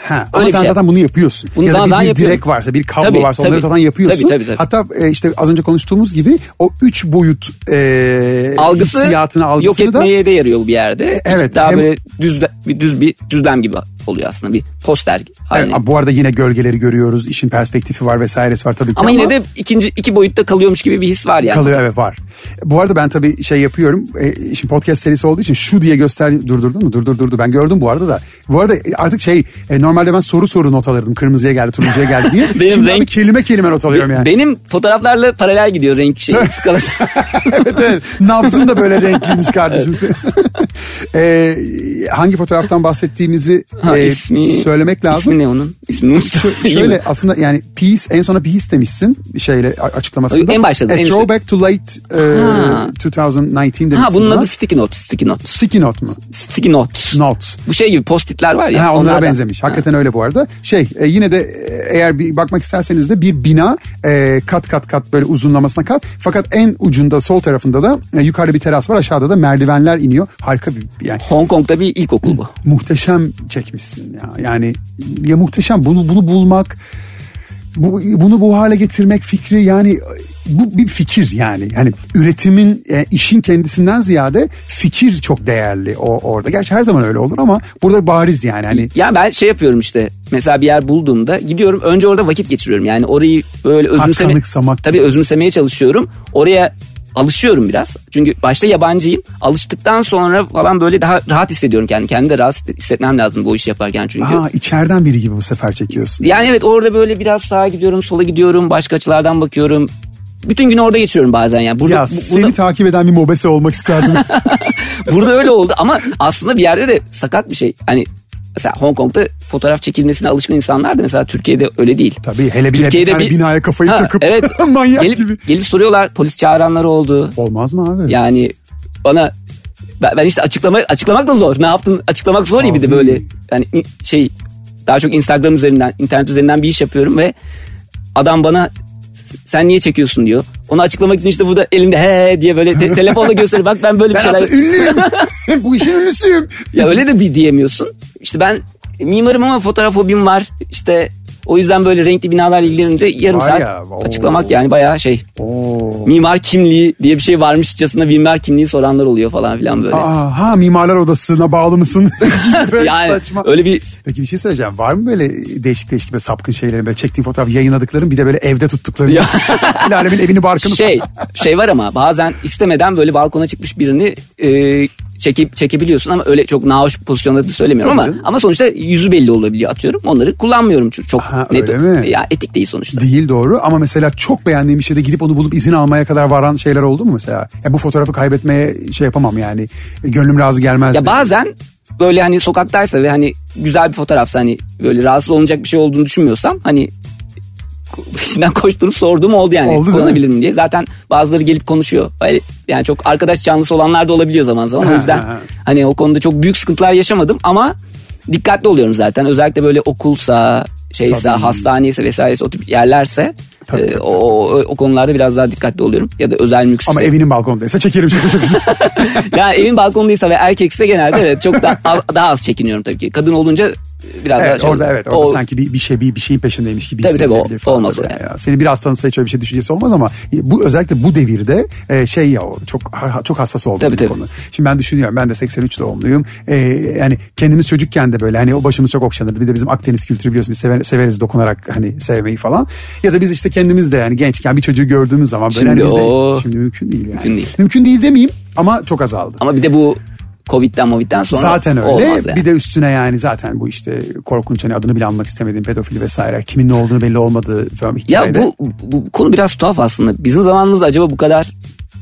S2: Ha, ama
S3: Öyle
S2: sen
S3: şey.
S2: zaten bunu yapıyorsun.
S3: Bunu
S2: ya da bir, bir
S3: yapıyorum.
S2: direk varsa, bir kablo
S3: Tabii,
S2: varsa onları
S3: tabii.
S2: zaten yapıyorsun.
S3: Tabii, tabii, tabii.
S2: Hatta e, işte az önce konuştuğumuz gibi o üç boyut e,
S3: Algısı
S2: hissiyatını,
S3: yok
S2: algısını da
S3: etmeye de yarıyor bir yerde.
S2: evet,
S3: Daha
S2: hem-
S3: böyle düz, bir düz bir düzlem gibi oluyor aslında bir poster haline.
S2: Evet, bu arada yine gölgeleri görüyoruz. işin perspektifi var vesairesi var tabii ki.
S3: ama yine de ikinci iki boyutta kalıyormuş gibi bir his var yani.
S2: kalıyor evet var. Bu arada ben tabii şey yapıyorum. E, şimdi podcast serisi olduğu için şu diye göster durdurdun mu? Durdur durdu. Ben gördüm bu arada da. Bu arada e, artık şey e, normalde ben soru soru not alırdım. Kırmızıya geldi, turuncuya geldi diye.
S3: Benim
S2: Şimdi
S3: renk-
S2: kelime kelime not alıyorum yani.
S3: Benim fotoğraflarla paralel gidiyor renk şeyi skalası.
S2: evet evet. Nabzın da böyle renkliymiş kardeşim. Ee, hangi fotoğraftan bahsettiğimizi
S3: Ha,
S2: e,
S3: ismi,
S2: söylemek lazım.
S3: İsmi ne onun? İsmini unuttum.
S2: Şöyle aslında yani peace en sona peace demişsin şeyle açıklamasında.
S3: En başladı,
S2: A
S3: en
S2: throwback to late
S3: Ha.
S2: uh, 2019 demişsin.
S3: Ha bunun adı sticky note, sticky note.
S2: Sticky note mu?
S3: Sticky note.
S2: Note.
S3: Bu şey gibi postitler var ya.
S2: Ha, onlara
S3: onlardan.
S2: benzemiş. Hakikaten öyle bu arada. Şey e, yine de e, eğer bir bakmak isterseniz de bir bina e, kat kat kat böyle uzunlamasına kat. Fakat en ucunda sol tarafında da e, yukarıda bir teras var. Aşağıda da merdivenler iniyor. Harika bir yani
S3: Hong Kong'da bir ilkokul bu.
S2: muhteşem çekmişsin ya. Yani ya muhteşem bunu bunu bulmak bu, bunu bu hale getirmek fikri yani bu bir fikir yani. Yani üretimin e, işin kendisinden ziyade fikir çok değerli o orada. Gerçi her zaman öyle olur ama burada bariz yani hani
S3: Ya ben şey yapıyorum işte. Mesela bir yer bulduğumda gidiyorum önce orada vakit geçiriyorum. Yani orayı böyle özümseme, tabii özümsemeye çalışıyorum. Oraya alışıyorum biraz. Çünkü başta yabancıyım. Alıştıktan sonra falan böyle daha rahat hissediyorum kendimi. Kendimi de rahat hissetmem lazım bu işi yaparken çünkü.
S2: Aa, içeriden biri gibi bu sefer çekiyorsun.
S3: Yani evet orada böyle biraz sağa gidiyorum, sola gidiyorum, başka açılardan bakıyorum. Bütün gün orada geçiriyorum bazen yani. Burada,
S2: ya
S3: bu-
S2: seni
S3: burada,
S2: takip eden bir mobese olmak isterdim.
S3: burada öyle oldu ama aslında bir yerde de sakat bir şey. Hani mesela Hong Kong'da fotoğraf çekilmesine alışkın insanlar da mesela Türkiye'de öyle değil.
S2: Tabii hele bir, de bir
S3: Türkiye'de
S2: tane
S3: bir-
S2: binaya kafayı
S3: Ha,
S2: takıp
S3: evet,
S2: manyak
S3: gelip,
S2: gibi.
S3: Gelip soruyorlar polis çağıranları oldu.
S2: Olmaz mı abi?
S3: Yani bana ben, ben işte açıklama açıklamak da zor. Ne yaptın açıklamak zor ya bir de böyle yani şey daha çok Instagram üzerinden internet üzerinden bir iş yapıyorum ve adam bana sen niye çekiyorsun diyor. Onu açıklamak için işte burada elimde he diye böyle te- telefonla gösteriyor. Bak ben böyle bir
S2: ben
S3: şeyler...
S2: aslında ünlüyüm. bu işin ünlüsüyüm.
S3: Ya öyle de di- diyemiyorsun. İşte ben mimarım ama fotoğraf hobim var. İşte o yüzden böyle renkli binalarla ilgilenince yarım
S2: Var
S3: saat
S2: ya,
S3: açıklamak yani bayağı şey.
S2: Oo.
S3: Mimar kimliği diye bir şey varmışçasına mimar kimliği soranlar oluyor falan filan böyle.
S2: Aa, ha mimarlar odasına bağlı mısın? Böyle
S3: yani
S2: saçma.
S3: öyle bir
S2: Peki bir şey söyleyeceğim. Var mı böyle değişik değişik böyle sapkın şeylerin böyle çektiğin fotoğraf yayınladıkların bir de böyle evde tuttukların?
S3: Ya.
S2: Alemin evini barkını.
S3: şey şey var ama bazen istemeden böyle balkona çıkmış birini e, çekip çekebiliyorsun ama öyle çok nahoş pozisyonda da söylemiyorum ama
S2: canım.
S3: ama sonuçta yüzü belli olabiliyor atıyorum. Onları kullanmıyorum çünkü çok
S2: Ha,
S3: net.
S2: öyle mi?
S3: Ya etik değil sonuçta.
S2: Değil doğru ama mesela çok beğendiğim bir şeyde gidip onu bulup izin almaya kadar varan şeyler oldu mu mesela? Ya bu fotoğrafı kaybetmeye şey yapamam yani. Gönlüm razı gelmez.
S3: Ya bazen böyle hani sokaktaysa ve hani güzel bir fotoğrafsa hani böyle rahatsız olunacak bir şey olduğunu düşünmüyorsam hani peşinden koşturup sorduğum oldu yani
S2: Oldu değil mi?
S3: diye. Zaten bazıları gelip konuşuyor. Yani çok arkadaş canlısı olanlar da olabiliyor zaman zaman. O yüzden
S2: ha, ha.
S3: hani o konuda çok büyük sıkıntılar yaşamadım ama dikkatli oluyorum zaten. Özellikle böyle okulsa şeyse
S2: Tabii.
S3: hastaneyse vesairesi o tip yerlerse
S2: Tabii,
S3: e,
S2: tabii,
S3: o, o, o konularda biraz daha dikkatli oluyorum. Ya da özel mülkse.
S2: Ama evinin balkonundaysa çekerim şaka şaka.
S3: yani evin balkonundaysa ve erkekse genelde evet çok daha, daha az çekiniyorum tabii ki. Kadın olunca biraz daha
S2: evet
S3: şey
S2: orada evet orada
S3: O-
S2: sanki bir, bir şey bir, bir şeyin peşindeymiş gibi
S3: Tabii, tabii, o-
S2: falan
S3: olmaz
S2: böyle
S3: yani.
S2: ya. Seni biraz tanısa hiç öyle bir şey düşüncesi olmaz ama bu özellikle bu devirde e, şey ya çok ha- çok hassas olduğum
S3: Tabii,
S2: bir
S3: tabii.
S2: konu. Şimdi ben düşünüyorum ben de 83 doğumluyum. E, yani kendimiz çocukken de böyle hani o başımız çok okşanırdı. Bir de bizim Akdeniz kültürü biliyorsun biz sever- severiz dokunarak hani sevmeyi falan. Ya da biz işte kendimiz de yani gençken bir çocuğu gördüğümüz zaman böyle
S3: Şimdi
S2: hani biz de-
S3: o-
S2: şimdi mümkün değil yani.
S3: Mümkün değil.
S2: Mümkün değil demeyeyim ama çok azaldı.
S3: Ama bir de bu Covid'den Movid'den sonra
S2: Zaten öyle.
S3: yani.
S2: Bir de üstüne yani zaten bu işte korkunç hani adını bile anmak istemediğim pedofili vesaire. Kimin ne olduğunu belli olmadığı falan
S3: Ya
S2: hikayede.
S3: bu, bu konu biraz tuhaf aslında. Bizim zamanımızda acaba bu kadar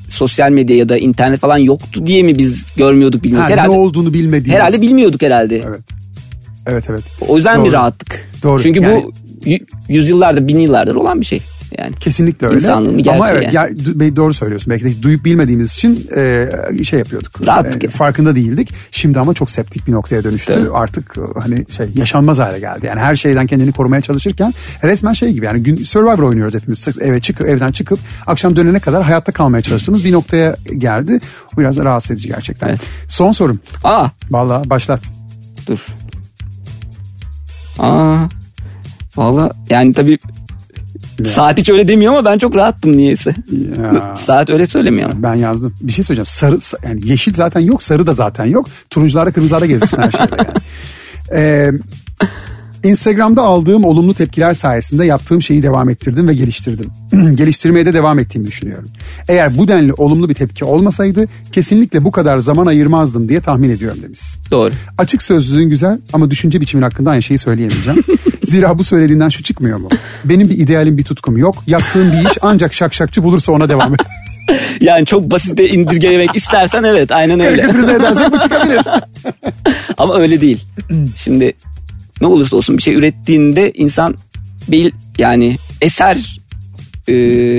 S3: sosyal medya ya da internet falan yoktu diye mi biz görmüyorduk bilmiyorduk.
S2: Ha, ne
S3: herhalde,
S2: olduğunu bilmediğimiz.
S3: herhalde bilmiyorduk herhalde.
S2: Evet. Evet evet.
S3: O yüzden bir
S2: Doğru.
S3: rahattık.
S2: Doğru.
S3: Çünkü
S2: Yani-
S3: bu yüzyıllardır, bin yıllardır olan bir şey. Yani
S2: Kesinlikle öyle.
S3: İnsanlığın bir
S2: Ama
S3: gerçeği
S2: evet
S3: yani.
S2: doğru söylüyorsun. Belki de duyup bilmediğimiz için e, şey yapıyorduk.
S3: Rahattık
S2: E,
S3: yani.
S2: farkında değildik. Şimdi ama çok septik bir noktaya dönüştü.
S3: Tabii.
S2: Artık e, hani şey yaşanmaz hale geldi. Yani her şeyden kendini korumaya çalışırken resmen şey gibi yani gün Survivor oynuyoruz hepimiz. Sık eve çıkıp evden çıkıp akşam dönene kadar hayatta kalmaya çalıştığımız bir noktaya geldi. Bu biraz rahatsız edici gerçekten.
S3: Evet.
S2: Son sorum.
S3: aa
S2: Vallahi başlat.
S3: dur. Aa valla yani tabii saat hiç öyle demiyor ama ben çok rahattım niyeyse.
S2: Ya.
S3: Saat öyle söylemiyor ama.
S2: Ben yazdım. Bir şey söyleyeceğim. Sarı sa- yani yeşil zaten yok, sarı da zaten yok. Turuncularda, kırmızılarda gezmişsin her şeyde yani. Ee, Instagram'da aldığım olumlu tepkiler sayesinde yaptığım şeyi devam ettirdim ve geliştirdim. Geliştirmeye de devam ettiğimi düşünüyorum. Eğer bu denli olumlu bir tepki olmasaydı kesinlikle bu kadar zaman ayırmazdım diye tahmin ediyorum demiş.
S3: Doğru.
S2: Açık sözlülüğün güzel ama düşünce biçimin hakkında aynı şeyi söyleyemeyeceğim. Zira bu söylediğinden şu çıkmıyor mu? Benim bir idealim bir tutkum yok. Yaptığım bir iş ancak şakşakçı bulursa ona devam et.
S3: Yani çok basite indirgemek istersen evet aynen öyle.
S2: Karikatürize edersek bu çıkabilir.
S3: Ama öyle değil. Şimdi ne olursa olsun bir şey ürettiğinde insan bir yani eser e,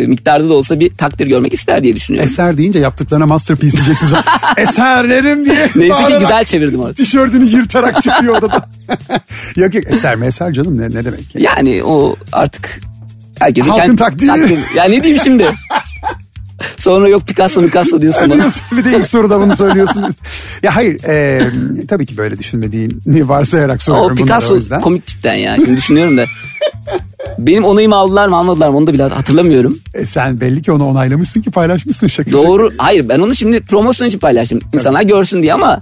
S3: miktarda da olsa bir takdir görmek ister diye düşünüyorum.
S2: Eser deyince yaptıklarına masterpiece diyeceksiniz. Eserlerim diye.
S3: Neyse ki güzel çevirdim orada.
S2: Tişörtünü yırtarak çıkıyor odadan. yok yok eser mi eser canım ne, ne demek? Yani?
S3: Yani o artık herkesin
S2: Halkın
S3: kendi
S2: takdiri.
S3: Ya ne diyeyim şimdi? Sonra yok Picasso Picasso diyorsun bana.
S2: Bir de ilk soruda bunu söylüyorsun. ya hayır e, tabii ki böyle düşünmediğini varsayarak
S3: O
S2: soruyorum bunları o
S3: Picasso
S2: yüzden.
S3: komik cidden ya. Şimdi düşünüyorum da. Benim onayımı aldılar mı almadılar mı onu da bile hatırlamıyorum.
S2: E, sen belli ki onu onaylamışsın ki paylaşmışsın şaka.
S3: Doğru. Hayır ben onu şimdi promosyon için paylaştım. İnsanlar görsün diye ama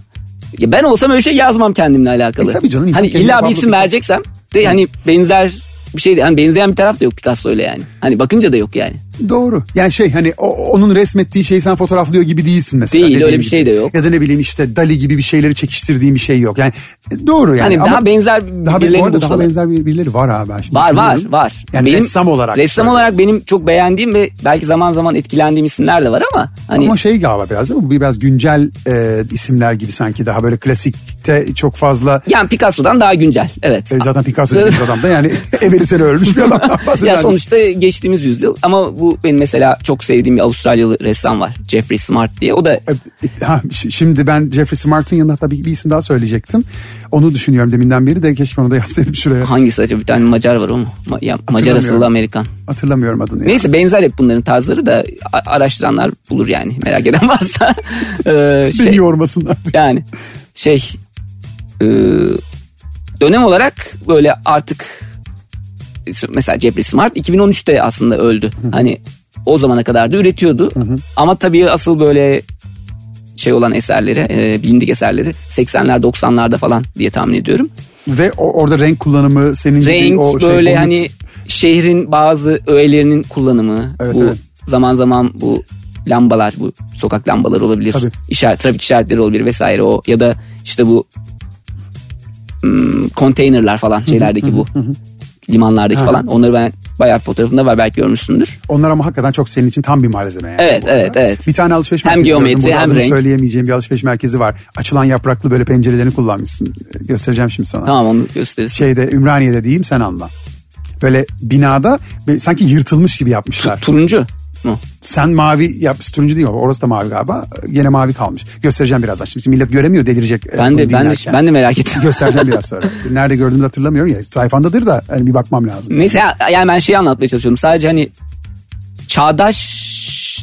S3: ya ben olsam öyle şey yazmam kendimle alakalı.
S2: E tabii canım,
S3: Hani illa bir isim vereceksem de hani benzer bir şey hani benzeyen bir taraf da yok Picasso öyle yani. Hani bakınca da yok yani.
S2: Doğru. Yani şey hani o, onun resmettiği şeyi sen fotoğraflıyor gibi değilsin mesela.
S3: Değil, öyle bir
S2: gibi.
S3: şey de yok.
S2: Ya da ne bileyim işte Dali gibi bir şeyleri çekiştirdiğim bir şey yok. Yani e, doğru yani.
S3: Hani daha benzer
S2: daha, bu
S3: birilerini
S2: arada daha benzer bir- birileri var abi. Şimdi
S3: Var var var.
S2: Yani ressam olarak.
S3: Ressam
S2: söylüyorum.
S3: olarak benim çok beğendiğim ve belki zaman zaman etkilendiğim isimler de var ama hani
S2: Ama şey galiba biraz değil mi? Bu biraz güncel e, isimler gibi sanki daha böyle klasikte çok fazla.
S3: yani Picasso'dan daha güncel. Evet.
S2: E, zaten Picasso dediğimiz adam da yani evveli sene ölmüş bir adam.
S3: ya sonuçta geçtiğimiz yüzyıl ama bu benim mesela çok sevdiğim bir Avustralyalı ressam var. Jeffrey Smart diye. O da
S2: E, Ha, ş- şimdi ben Jeffrey Smart'ın yanında hatta bir, isim daha söyleyecektim. Onu düşünüyorum deminden beri de keşke onu da yazsaydım şuraya.
S3: hangisi acaba? Bir tane Macar var o mu? Ma- ya, Macar asıllı Amerikan.
S2: Hatırlamıyorum adını. ya.
S3: Neyse benzer hep bunların tarzları da araştıranlar bulur yani merak eden varsa. Ee,
S2: Beni
S3: şey,
S2: yormasınlar.
S3: yani şey e, dönem olarak böyle artık mesela Jeffrey Smart 2013'te aslında öldü. Hani o zamana kadar da üretiyordu. Ama tabii asıl böyle şey olan eserleri, e, bilindik eserleri 80'ler 90'larda falan diye tahmin ediyorum.
S2: Ve o, orada renk kullanımı senin gibi
S3: Renk
S2: o şey,
S3: böyle
S2: bonnet-
S3: hani şehrin bazı öğelerinin kullanımı.
S2: Evet,
S3: bu
S2: evet.
S3: zaman zaman bu lambalar, bu sokak lambaları olabilir.
S2: Tabii.
S3: İşaret, trafik işaretleri olabilir vesaire o ya da işte bu hmm, konteynerler falan şeylerdeki bu limanlardaki falan. Onları ben bayağı fotoğrafında var belki görmüşsündür.
S2: Onlar ama hakikaten çok senin için tam bir malzeme yani.
S3: Evet, evet, evet.
S2: Bir tane alışveriş
S3: Hem
S2: merkezi gördüm.
S3: geometri,
S2: Burada
S3: hem renk.
S2: söyleyemeyeceğim bir alışveriş merkezi var. Açılan yapraklı böyle pencerelerini kullanmışsın. Göstereceğim şimdi sana.
S3: Tamam onu gösteririz.
S2: Şeyde Ümraniye'de diyeyim sen anla. Böyle binada böyle sanki yırtılmış gibi yapmışlar.
S3: Turuncu
S2: Sen mavi yapmış turuncu değil mi? Orası da mavi galiba. Gene mavi kalmış. Göstereceğim birazdan. Şimdi millet göremiyor delirecek. e,
S3: Ben de ben de ben de merak ettim.
S2: Göstereceğim biraz sonra. Nerede gördüğümü hatırlamıyorum ya. Sayfandadır da hani bir bakmam lazım.
S3: Neyse ya- yani ben şeyi anlatmaya çalışıyorum. Sadece hani çağdaş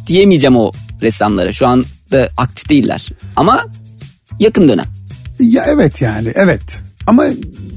S3: diyemeyeceğim o ressamlara. Şu anda aktif değiller. Ama yakın dönem.
S2: Ya evet yani evet. Ama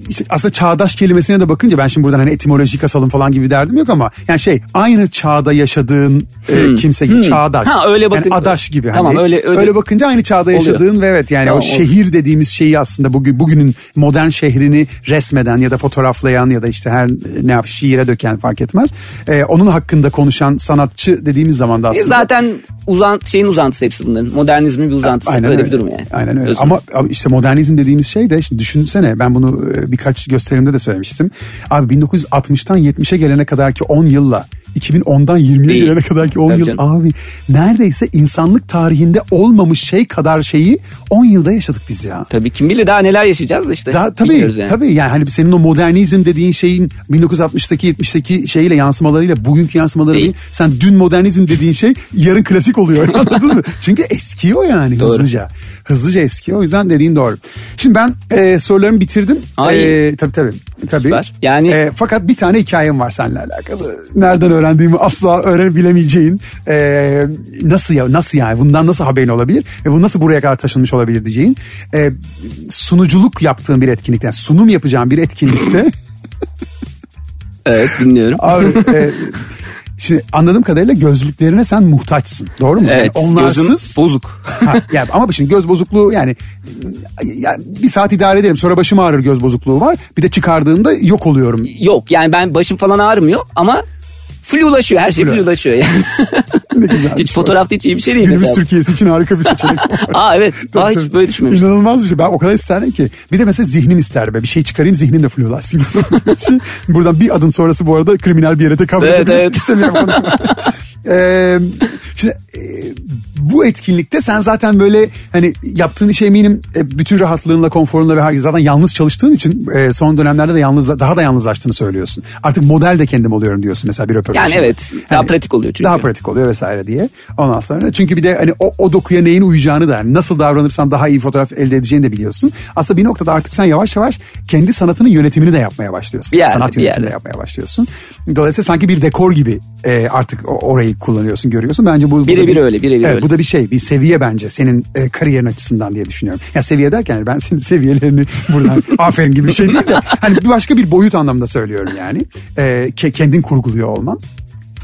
S2: işte aslında çağdaş kelimesine de bakınca ben şimdi buradan hani etimoloji kasalım falan gibi derdim yok ama yani şey aynı çağda yaşadığın e, kimse gibi çağdaş.
S3: Hmm. Ha, öyle bakın-
S2: Yani adaş gibi.
S3: Tamam,
S2: hani.
S3: öyle- öyle-
S2: bakınca aynı çağda
S3: Oluyor.
S2: yaşadığın ve evet yani
S3: Tamam,
S2: o şehir dediğimiz şeyi aslında bugün bugünün modern şehrini resmeden ya da fotoğraflayan ya da işte her ne yap şiire döken fark etmez. E, onun hakkında konuşan sanatçı dediğimiz zaman da
S3: E
S2: aslında.
S3: zaten uzan, şeyin uzantısı hepsi bunların. Modernizmin bir uzantısı.
S2: Aynen
S3: Böyle
S2: öyle.
S3: bir durum yani.
S2: Aynen öyle. Ama, ama işte modernizm dediğimiz şey de şimdi düşünsene ben bunu e, birkaç gösterimde de söylemiştim. Abi 1960'tan 70'e gelene kadar ki 10 yılla 2010'dan 20'ye
S3: Değil.
S2: gelene kadar ki 10
S3: Tabii
S2: yıl
S3: canım.
S2: abi neredeyse insanlık tarihinde olmamış şey kadar şeyi 10 yılda yaşadık biz ya.
S3: Tabii kim bilir daha neler yaşayacağız işte.
S2: Daha, tabii
S3: yani.
S2: tabii yani hani senin o modernizm dediğin şeyin 1960'taki 70'teki şeyiyle yansımalarıyla bugünkü yansımaları
S3: Değil.
S2: değil. Sen dün modernizm dediğin şey yarın klasik oluyor anladın mı? Çünkü eskiyor yani
S3: Doğru.
S2: hızlıca. Hızlıca eskiyor o yüzden dediğin doğru. Şimdi ben e, sorularımı bitirdim.
S3: Ay.
S2: E, tabii tabii. tabii.
S3: Süper. Yani-
S2: E, fakat bir tane hikayem var seninle alakalı. Nereden öğrendiğimi asla öğrenebilemeyeceğin. E, nasıl ya nasıl yani bundan nasıl haberin olabilir ve bu nasıl buraya kadar taşınmış olabilir diyeceğin. E, sunuculuk yaptığın bir etkinlikte yani sunum yapacağın bir etkinlikte
S3: Evet dinliyorum.
S2: abi e, şimdi anladığım kadarıyla gözlüklerine sen muhtaçsın. Doğru mu?
S3: evet
S2: Yani
S3: gözüm
S2: onlarsız
S3: bozuk.
S2: Ha, yani ama şimdi göz bozukluğu yani, yani bir saat idare ederim sonra başım ağrır göz bozukluğu var. Bir de çıkardığında yok oluyorum.
S3: Yok yani ben başım falan ağrımıyor ama flulaşıyor her şey
S2: Flu.
S3: flulaşıyor yani.
S2: Ne güzel.
S3: hiç fotoğrafta hiç iyi bir şey değil
S2: Günümüz
S3: mesela.
S2: Türkiye'si için harika bir seçenek.
S3: Aa evet.
S2: Tabii,
S3: Aa hiç böyle düşünmemiştim.
S2: İnanılmaz bir şey. Ben o kadar isterdim ki. Bir de mesela zihnim ister be. Bir şey çıkarayım zihnim de flulaşsın. gitsin. Şey, Buradan bir adım sonrası bu arada kriminal bir yere tekabül
S3: Evet, evet.
S2: İstemiyorum. Ee, şimdi e, bu etkinlikte sen zaten böyle hani yaptığın işe eminim e, bütün rahatlığınla, konforunla ve zaten yalnız çalıştığın için e, son dönemlerde de yalnız daha da yalnızlaştığını söylüyorsun. Artık model de kendim oluyorum diyorsun mesela bir röportajda.
S3: Yani evet daha pratik oluyor çünkü.
S2: Daha pratik oluyor vesaire diye. Ondan sonra çünkü bir de hani o, o dokuya neyin uyacağını da yani nasıl davranırsan daha iyi fotoğraf elde edeceğini de biliyorsun. Aslında bir noktada artık sen yavaş yavaş kendi sanatının yönetimini de yapmaya başlıyorsun.
S3: Bir yerde,
S2: Sanat yönetimini de yapmaya başlıyorsun. Dolayısıyla sanki bir dekor gibi e, artık o- orayı kullanıyorsun, görüyorsun. Bence bu
S3: Birebir
S2: bir-
S3: öyle, birebir
S2: evet,
S3: öyle.
S2: Bu da bir şey, bir seviye bence senin e, kariyerin açısından diye düşünüyorum. Ya seviye derken ben senin seviyelerini buradan aferin gibi bir şey değil de hani bir başka bir boyut anlamda söylüyorum yani. E, ke- kendin kurguluyor olman.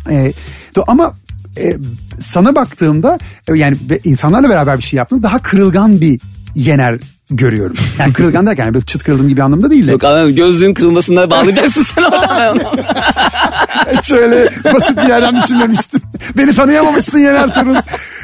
S2: E, do- ama e, sana baktığımda e, yani insanlarla beraber bir şey yaptın daha kırılgan bir yener görüyorum. Yani kırılgan derken yani böyle çıt kırıldım gibi anlamda değil de.
S3: Yok anladım gözlüğün kırılmasına bağlayacaksın sen oradan.
S2: Şöyle basit bir yerden düşünmemiştim. Beni tanıyamamışsın Yener Turun.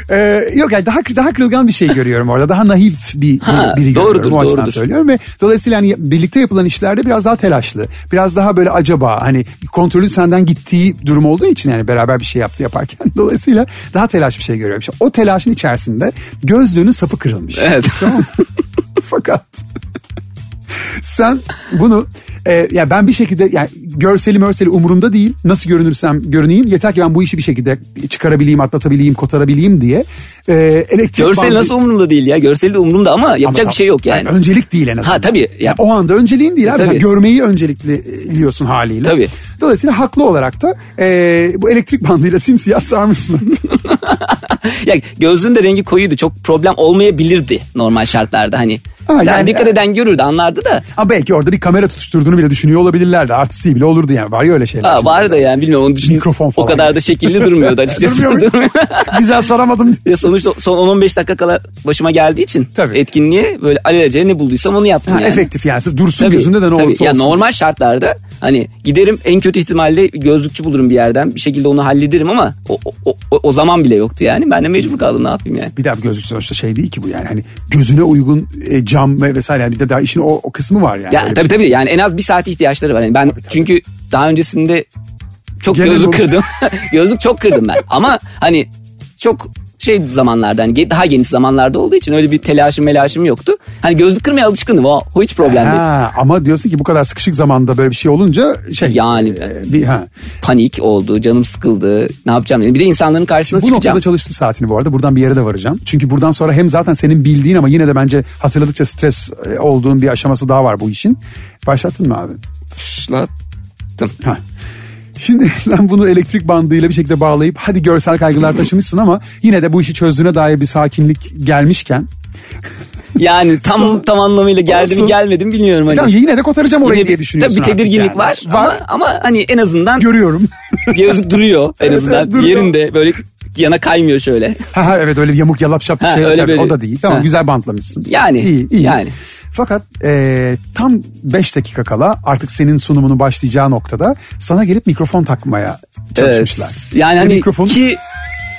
S2: Ee, yok yani daha daha kırılgan bir şey görüyorum orada. Daha naif bir
S3: Ha,
S2: biri
S3: doğrudur,
S2: görüyorum. O açıdan
S3: doğrudur.
S2: söylüyorum ve dolayısıyla hani birlikte yapılan işlerde biraz daha telaşlı. Biraz daha böyle acaba hani kontrolün senden gittiği durum olduğu için yani beraber bir şey yaptı yaparken dolayısıyla daha telaş bir şey görüyorum. İşte o telaşın içerisinde gözlüğünün sapı kırılmış.
S3: Evet.
S2: Tamam? Fakat sen bunu e, ya ben bir şekilde yani görseli mörseli umurumda değil. Nasıl görünürsem görüneyim. Yeter ki ben bu işi bir şekilde çıkarabileyim, atlatabileyim, kotarabileyim diye. E, elektrik
S3: Görsel
S2: bandı-
S3: nasıl umurumda değil ya. Görseli de umurumda ama yapacak
S2: Ama
S3: bir şey yok yani.
S2: öncelik değil en azından.
S3: Ha, tabii.
S2: Ya,
S3: Ya-
S2: o anda önceliğin değil abi.
S3: Tabii.
S2: Ha, görmeyi öncelikliyorsun haliyle.
S3: Tabii.
S2: Dolayısıyla haklı olarak da e, bu elektrik bandıyla simsiyah sarmışsın.
S3: ya gözlüğün de rengi koyuydu. Çok problem olmayabilirdi normal şartlarda hani.
S2: Ha,
S3: yani,
S2: yani-
S3: dikkat eden görürdü anlardı da.
S2: Ama belki orada bir kamera tutuşturduğunu bile düşünüyor olabilirlerdi. Artistliği bile olurdu yani. Var ya öyle şeyler.
S3: Ha, var da yani bilmiyorum onu düşün.
S2: Mikrofon falan.
S3: O kadar da şekilli durmuyordu açıkçası.
S2: Durmuyor mu?
S3: Durmuyor.
S2: Güzel saramadım.
S3: ya sonuçta son 10-15 dakika kala başıma geldiği için
S2: Tabii.
S3: etkinliğe böyle alelacele ne bulduysam onu yaptım
S2: Ha,
S3: yani.
S2: Efektif yani. Sırf Dursun
S3: Tabii,
S2: gözünde de ne
S3: tabii.
S2: olursa
S3: ya
S2: olsun.
S3: normal şartlarda hani giderim en kötü ihtimalle gözlükçü bulurum bir yerden bir şekilde onu hallederim ama o, o, o, o zaman bile yoktu yani ben de mecbur kaldım ne yapayım yani.
S2: Bir daha gözlük sonuçta şey değil ki bu yani. Hani gözüne uygun e, cam ve vesaire. Yani bir de daha işin o, o kısmı var yani.
S3: Ya tabii
S2: bir-
S3: tabii yani en az bir saat ihtiyaçları var. Yani ben çünkü daha öncesinde çok
S2: Gene
S3: gözlük
S2: dolu.
S3: kırdım. gözlük çok kırdım ben. Ama hani çok şey zamanlarda hani daha geniş zamanlarda olduğu için öyle bir telaşım melaşım yoktu. Hani gözlük kırmaya alışkındım o, o hiç problem değil.
S2: Ha, ama diyorsun ki bu kadar sıkışık zamanda böyle bir şey olunca şey.
S3: Yani
S2: e, bir ha.
S3: panik oldu, canım sıkıldı. Ne yapacağım dedim. Bir de insanların karşısına
S2: Bu
S3: çıkacağım.
S2: noktada çalıştı saatini bu arada. Buradan bir yere de varacağım. Çünkü buradan sonra hem zaten senin bildiğin ama yine de bence hatırladıkça stres e, olduğun bir aşaması daha var bu işin. Başlattın mı abi?
S3: Başlattım.
S2: Ha. Şimdi sen bunu elektrik bandıyla bir şekilde bağlayıp hadi görsel kaygılar taşımışsın ama yine de bu işi çözdüğüne dair bir sakinlik gelmişken
S3: Yani tam tam anlamıyla geldi mi gelmedi mi bilmiyorum. Hani.
S2: Tamam yine de kotaracağım orayı
S3: Yine
S2: diye düşünüyorsun.
S3: Tabii bir tedirginlik
S2: yani.
S3: var,
S2: Var.
S3: Ama, ama hani en azından
S2: Görüyorum.
S3: gözlük duruyor en
S2: Evet,
S3: azından.
S2: evet, duruyor.
S3: Yerinde böyle yana kaymıyor şöyle.
S2: Ha, ha, evet öyle bir yamuk yalap şap şey
S3: öyle
S2: tabii, o da değil. Tamam
S3: Ha.
S2: güzel bantlamışsın.
S3: Yani,
S2: İyi, iyi.
S3: yani.
S2: Fakat e, tam 5 dakika kala artık senin sunumunu başlayacağı noktada sana gelip mikrofon takmaya çalışmışlar.
S3: Evet. Yani hani
S2: mikrofon
S3: ki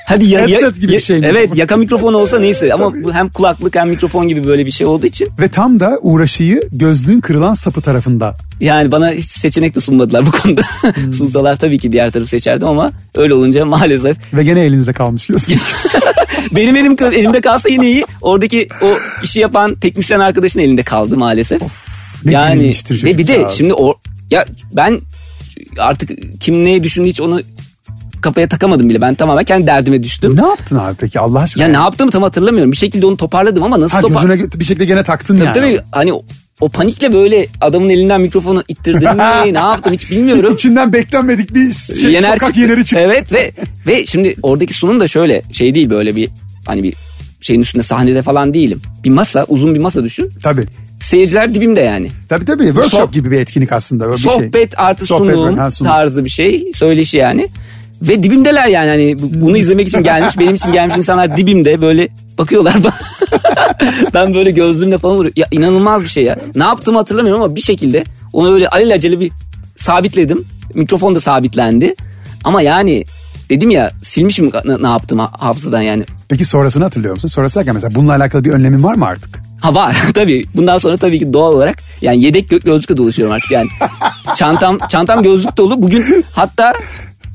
S3: hadi ya, ya-
S2: Headset gibi bir şey mi?
S3: Evet yaka mikrofon olsa neyse ama bu hem kulaklık hem mikrofon gibi böyle bir şey olduğu için
S2: ve tam da uğraşıyı gözlüğün kırılan sapı tarafında.
S3: yani bana hiç seçenek de sunmadılar bu konuda.
S2: Hmm.
S3: Sunsalar tabii ki diğer tarafı seçerdim ama öyle olunca maalesef
S2: Ve gene elinizde kalmış gözlük.
S3: benim elim elimde kalsa yine iyi. Oradaki o işi yapan teknisyen arkadaşın elinde kaldı maalesef.
S2: ne
S3: yani ve bir de şimdi o ya ben artık kim neyi düşündü hiç onu kafaya takamadım bile. Ben tamamen kendi derdime düştüm.
S2: ne yaptın abi peki Allah aşkına?
S3: Ya ne yaptığımı tam hatırlamıyorum. Bir şekilde onu toparladım ama nasıl
S2: Ha,
S3: topar...
S2: gözüne bir şekilde gene taktın
S3: Tabii
S2: yani.
S3: tabii hani o, panikle böyle adamın elinden mikrofonu ittirdim mi ne yaptım hiç bilmiyorum.
S2: İçinden beklenmedik bir şey,
S3: Yener
S2: sokak
S3: çıktı.
S2: yeneri çıktı.
S3: Evet ve ve şimdi oradaki sunum da şöyle şey değil böyle bir hani bir şeyin üstünde sahnede falan değilim. Bir masa uzun bir masa düşün.
S2: Tabii.
S3: Seyirciler dibimde yani.
S2: Tabii tabii. Workshop
S3: Soh-
S2: gibi bir etkinlik aslında. Böyle bir şey.
S3: Sohbet artı
S2: Sohbet
S3: sunum
S2: ha, sunum.
S3: tarzı bir şey. Söyleşi yani. Ve dibimdeler yani hani bu- bunu izlemek için gelmiş benim için gelmiş insanlar dibimde böyle bakıyorlar bana. ben böyle gözlüğümle falan vuruyorum. Ya inanılmaz bir şey ya. Ne yaptığımı hatırlamıyorum ama bir şekilde onu öyle alelacele bir sabitledim. Mikrofon da sabitlendi. Ama yani dedim ya silmişim ne, ne yaptım hafızadan yani.
S2: Peki sonrasını hatırlıyor musun? Sonrası derken mesela bununla alakalı bir önlemin var mı artık?
S3: Ha var tabii. Bundan sonra tabii ki doğal olarak yani yedek gö- gözlükle dolaşıyorum artık yani. Çantam çantam gözlük dolu. Bugün hatta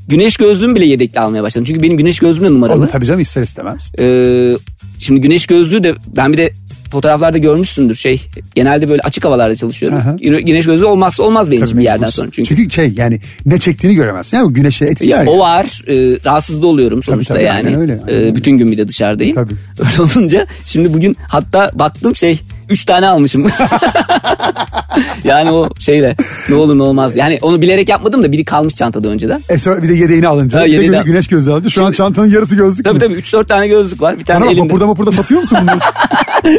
S3: güneş gözlüğümü bile yedekle almaya başladım. Çünkü benim güneş gözlüğüm de numaralı.
S2: Onu tabii canım ister istemez.
S3: Ee, şimdi güneş gözlüğü de ben bir de fotoğraflarda görmüşsündür şey. Genelde böyle açık havalarda çalışıyorum.
S2: Aha.
S3: Güne- Güneş gözlüğü olmazsa olmaz benim için
S2: Tabii
S3: bir yerden sonra. Çünkü,
S2: Çünkü şey yani ne çektiğini göremezsin. Yani güneşe etkiler.
S3: ya,
S2: ya.
S3: o var. E, rahatsız da oluyorum sonuçta
S2: tabii,
S3: yani.
S2: aynen öyle, aynen öyle.
S3: bütün gün bir de dışarıdayım.
S2: Tabii.
S3: Öyle olunca şimdi bugün hatta baktım şey 3 tane almışım. yani o şeyle ne olur ne olmaz. Yani onu bilerek yapmadım da biri kalmış çantada önceden.
S2: E sonra bir de yedeğini alınca.
S3: Ha,
S2: bir de
S3: yedeğini
S2: güneş gözlüğü alınca. Şu an çantanın yarısı gözlük
S3: Tabii
S2: mü?
S3: tabii 3-4 tane gözlük var. Bir tane
S2: Bana bak
S3: elimde.
S2: vapurda vapurda satıyor musun bunları?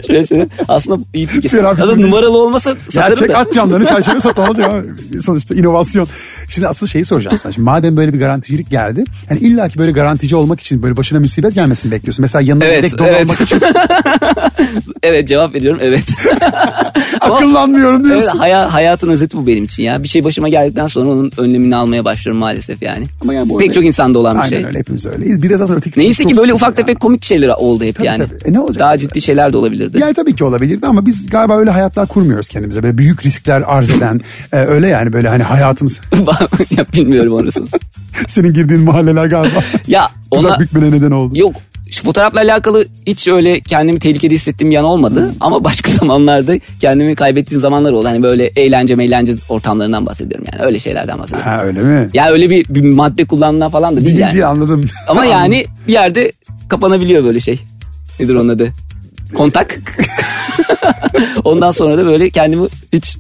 S3: Şöyle söyleyeyim. Aslında iyi fikir.
S2: Fena fikir
S3: Aslında numaralı olmasa
S2: ya
S3: satarım
S2: çek
S3: da.
S2: at camlarını çerçeve sat olacak ama sonuçta inovasyon. Şimdi asıl şeyi soracağım sana. Şimdi madem böyle bir garanticilik geldi. Yani illa ki böyle garantici olmak için böyle başına musibet gelmesini bekliyorsun. Mesela yanına
S3: Evet,
S2: yedek don
S3: evet.
S2: almak için
S3: Evet cevap veriyorum evet. Ama-
S2: akıllanmıyorum
S3: Evet,
S2: diyorsun.
S3: haya- hayatın özeti bu benim için ya. Bir şey başıma geldikten sonra onun önlemini almaya başlıyorum maalesef yani.
S2: Ama yani bu
S3: Pek
S2: öyle-
S3: çok insanda olan bir
S2: Aynen
S3: şey.
S2: öyle hepimiz öyleyiz. Bir de zaten öteki
S3: Neyse ki böyle ufak tefek komik şeyler oldu hep
S2: Tabii,
S3: yani.
S2: tabii. E ne olacak?
S3: Daha ciddi şeyler de olabilirdi.
S2: Yani tabii ki olabilirdi ama biz galiba öyle hayatlar kurmuyoruz kendimize. Böyle büyük riskler arz eden e, öyle yani böyle hani hayatımız
S3: ya bilmiyorum orasını.
S2: senin girdiğin mahalleler galiba
S3: Ya ona
S2: bükmene neden oldu.
S3: yok şu fotoğrafla alakalı hiç öyle kendimi tehlikede hissettiğim yan olmadı. Ama başka zamanlarda kendimi kaybettiğim zamanlar oldu. Hani böyle eğlence meğlence ortamlarından bahsediyorum yani. Öyle şeylerden bahsediyorum.
S2: Ha öyle mi?
S3: Ya öyle bir, bir madde kullanımından falan da değil,
S2: Değil
S3: yani.
S2: değil anladım.
S3: Ama yani bir yerde kapanabiliyor böyle şey. Nedir onun adı? Kontak. Ondan sonra da böyle kendimi hiç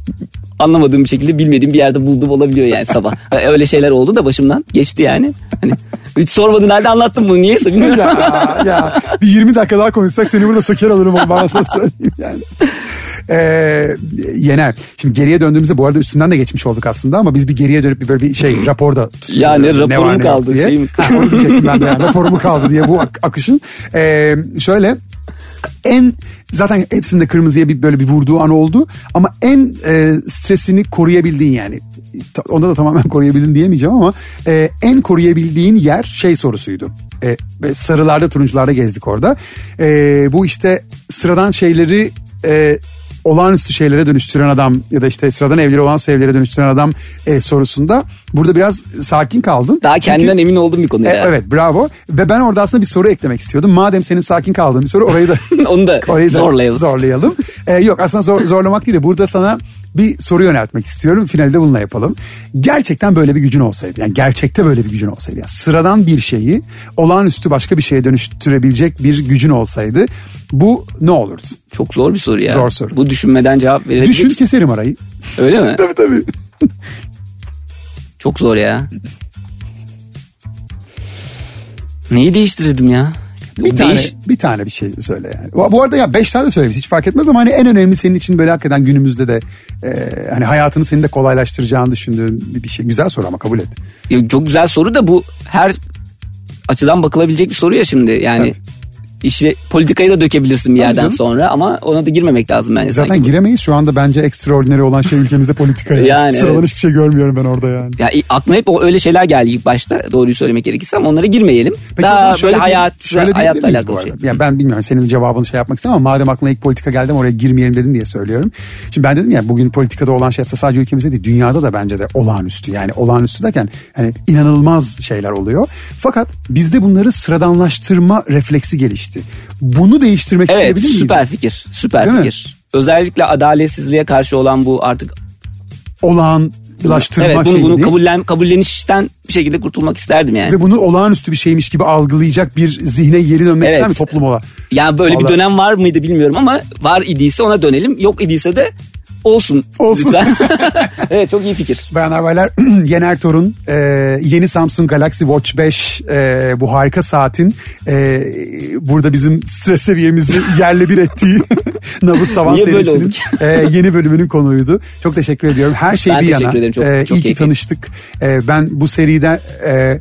S3: anlamadığım bir şekilde bilmediğim bir yerde buldum olabiliyor yani sabah. Öyle şeyler oldu da başımdan geçti yani. Hani hiç sormadığın halde anlattım bunu niyeyse bilmiyorum.
S2: ya, ya bir 20 dakika daha konuşsak seni burada söker alırım onu bana söyleyeyim yani. Ee, Yener. Şimdi geriye döndüğümüzde bu arada üstünden de geçmiş olduk aslında ama biz bir geriye dönüp bir böyle bir şey raporda tutuyoruz.
S3: Ya ne
S2: var,
S3: raporu mu
S2: yok
S3: kaldı,
S2: diye.
S3: şey mi
S2: Ha, onu diyecektim ben de yani raporu mu kaldı diye bu ak- akışın. Ee, şöyle en zaten hepsinde kırmızıya bir böyle bir vurduğu an oldu ama en e, stresini koruyabildiğin yani onda da tamamen koruyabildin diyemeyeceğim ama e, en koruyabildiğin yer şey sorusuydu. E, sarılarda turuncularda gezdik orada. E, bu işte sıradan şeyleri e, olağanüstü şeylere dönüştüren adam ya da işte sıradan evleri olan evlere dönüştüren adam e, sorusunda burada biraz sakin kaldın.
S3: Daha
S2: Çünkü-
S3: kendinden emin olduğum bir konu
S2: e,
S3: ya.
S2: evet bravo ve ben orada aslında bir soru eklemek istiyordum. Madem senin sakin kaldığın bir soru orayı da
S3: Onu da
S2: orayı da
S3: zorlayalım.
S2: zorlayalım. Ee, yok aslında zor- zorlamak değil de burada sana bir soru yöneltmek istiyorum. Finalde bununla yapalım. Gerçekten böyle bir gücün olsaydı yani gerçekte böyle bir gücün olsaydı yani sıradan bir şeyi olağanüstü başka bir şeye dönüştürebilecek bir gücün olsaydı bu ne olurdu?
S3: Çok zor bir soru ya.
S2: Zor soru.
S3: Bu düşünmeden cevap verebilir
S2: Düşün
S3: misin?
S2: keserim arayı.
S3: Öyle mi?
S2: Tabii tabii.
S3: Çok zor ya. Neyi değiştirirdim ya?
S2: Bir tane, bir tane bir şey söyle yani. Bu, bu arada ya beş tane de söyle hiç fark etmez ama hani en önemli senin için böyle hakikaten günümüzde de e, hani hayatını senin de kolaylaştıracağını düşündüğün bir, bir şey. Güzel soru ama kabul et.
S3: Ya çok güzel soru da bu her açıdan bakılabilecek bir soru ya şimdi. Yani
S2: Tabii.
S3: İşi politikayı da dökebilirsin bir yerden
S2: canım.
S3: sonra ama ona da girmemek lazım bence.
S2: Zaten
S3: sanki.
S2: giremeyiz şu anda bence ekstraordinary olan şey ülkemizde politika. Yani,
S3: Yani,
S2: Sıradan
S3: evet.
S2: hiçbir şey görmüyorum ben orada yani.
S3: Ya aklıma hep öyle şeyler geldi ilk başta doğruyu söylemek gerekirse ama onlara girmeyelim.
S2: Peki
S3: Daha
S2: şöyle
S3: böyle hayat,
S2: şöyle
S3: hayatla alakalı şey.
S2: Yani ben bilmiyorum senin cevabını şey yapmak istemem ama madem aklına ilk politika geldi ama oraya girmeyelim dedin diye söylüyorum. Şimdi ben dedim ya bugün politikada olan şey sadece ülkemizde değil dünyada da bence de olağanüstü. Yani olağanüstü derken hani inanılmaz şeyler oluyor. Fakat bizde bunları sıradanlaştırma refleksi gelişti. Bunu değiştirmek
S3: Evet
S2: isteyebilir miydin?
S3: süper fikir süper
S2: Değil mi?
S3: fikir. Özellikle adaletsizliğe karşı olan bu artık
S2: Olağanlaştırma
S3: evet bunu,
S2: şeyini.
S3: bunu kabullen, kabullenişten bir şekilde kurtulmak isterdim yani.
S2: Ve bunu olağanüstü bir şeymiş gibi algılayacak bir zihne geri dönmek
S3: Evet.
S2: ister mi toplum ola?
S3: Yani böyle
S2: Vallahi-
S3: bir dönem var mıydı bilmiyorum ama var idiyse ona dönelim. Yok idiyse de olsun.
S2: Olsun.
S3: Lütfen. evet çok iyi fikir.
S2: Bayanlar baylar Yener Torun e, yeni Samsung Galaxy Watch 5 e, bu harika saatin e, burada bizim stres seviyemizi yerle bir ettiği Nabız Tavan
S3: Niye
S2: serisinin e, yeni bölümünün konuydu. Çok teşekkür ediyorum. Her şey
S3: Ben
S2: bir
S3: teşekkür
S2: yana.
S3: ederim. Çok-
S2: e,
S3: çok
S2: iyi ki tanıştık. E, ben bu seride e,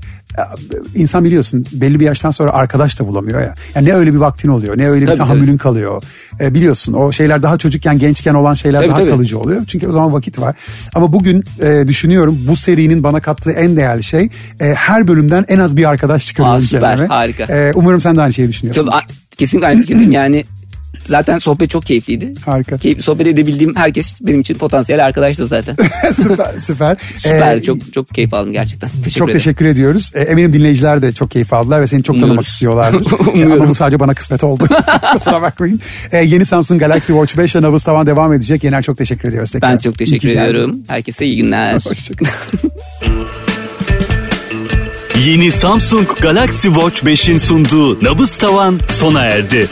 S2: insan biliyorsun belli bir yaştan sonra arkadaş da bulamıyor ya. Yani ne öyle bir vaktin oluyor ne öyle bir
S3: Tabii,
S2: tahammülün kalıyor. E, biliyorsun o şeyler daha çocukken gençken olan şeyler
S3: Tabii,
S2: daha
S3: tabii.
S2: kalıcı oluyor. Çünkü o zaman vakit var. Ama bugün e, düşünüyorum bu serinin bana kattığı en değerli şey e, her bölümden en az bir arkadaş çıkarıyorum
S3: Aa, süper,
S2: kendime.
S3: harika.
S2: E, umarım sen de aynı şeyi düşünüyorsun.
S3: A- kesinlikle aynı fikirdeyim yani. Zaten sohbet çok keyifliydi.
S2: Harika.
S3: Keyifli sohbet edebildiğim herkes benim için potansiyel arkadaştır zaten.
S2: süper süper.
S3: Süper
S2: E,
S3: çok çok keyif aldım gerçekten. Teşekkür
S2: çok
S3: ederim.
S2: teşekkür ediyoruz. E, eminim dinleyiciler de çok keyif aldılar ve seni çok tanımak istiyorlardır.
S3: Umuyorum.
S2: Ama bu sadece bana kısmet oldu. Kusura bakmayın. E, yeni Samsung Galaxy Watch 5 ile Nabız Tavan devam edecek. Yener çok teşekkür ediyoruz tekrar.
S3: Ben çok
S2: İyi
S3: teşekkür
S2: ki geldin.
S3: ediyorum. Herkese iyi günler.
S2: Hoşçakalın.
S1: Yeni Samsung Galaxy Watch 5'in sunduğu Nabız Tavan sona erdi.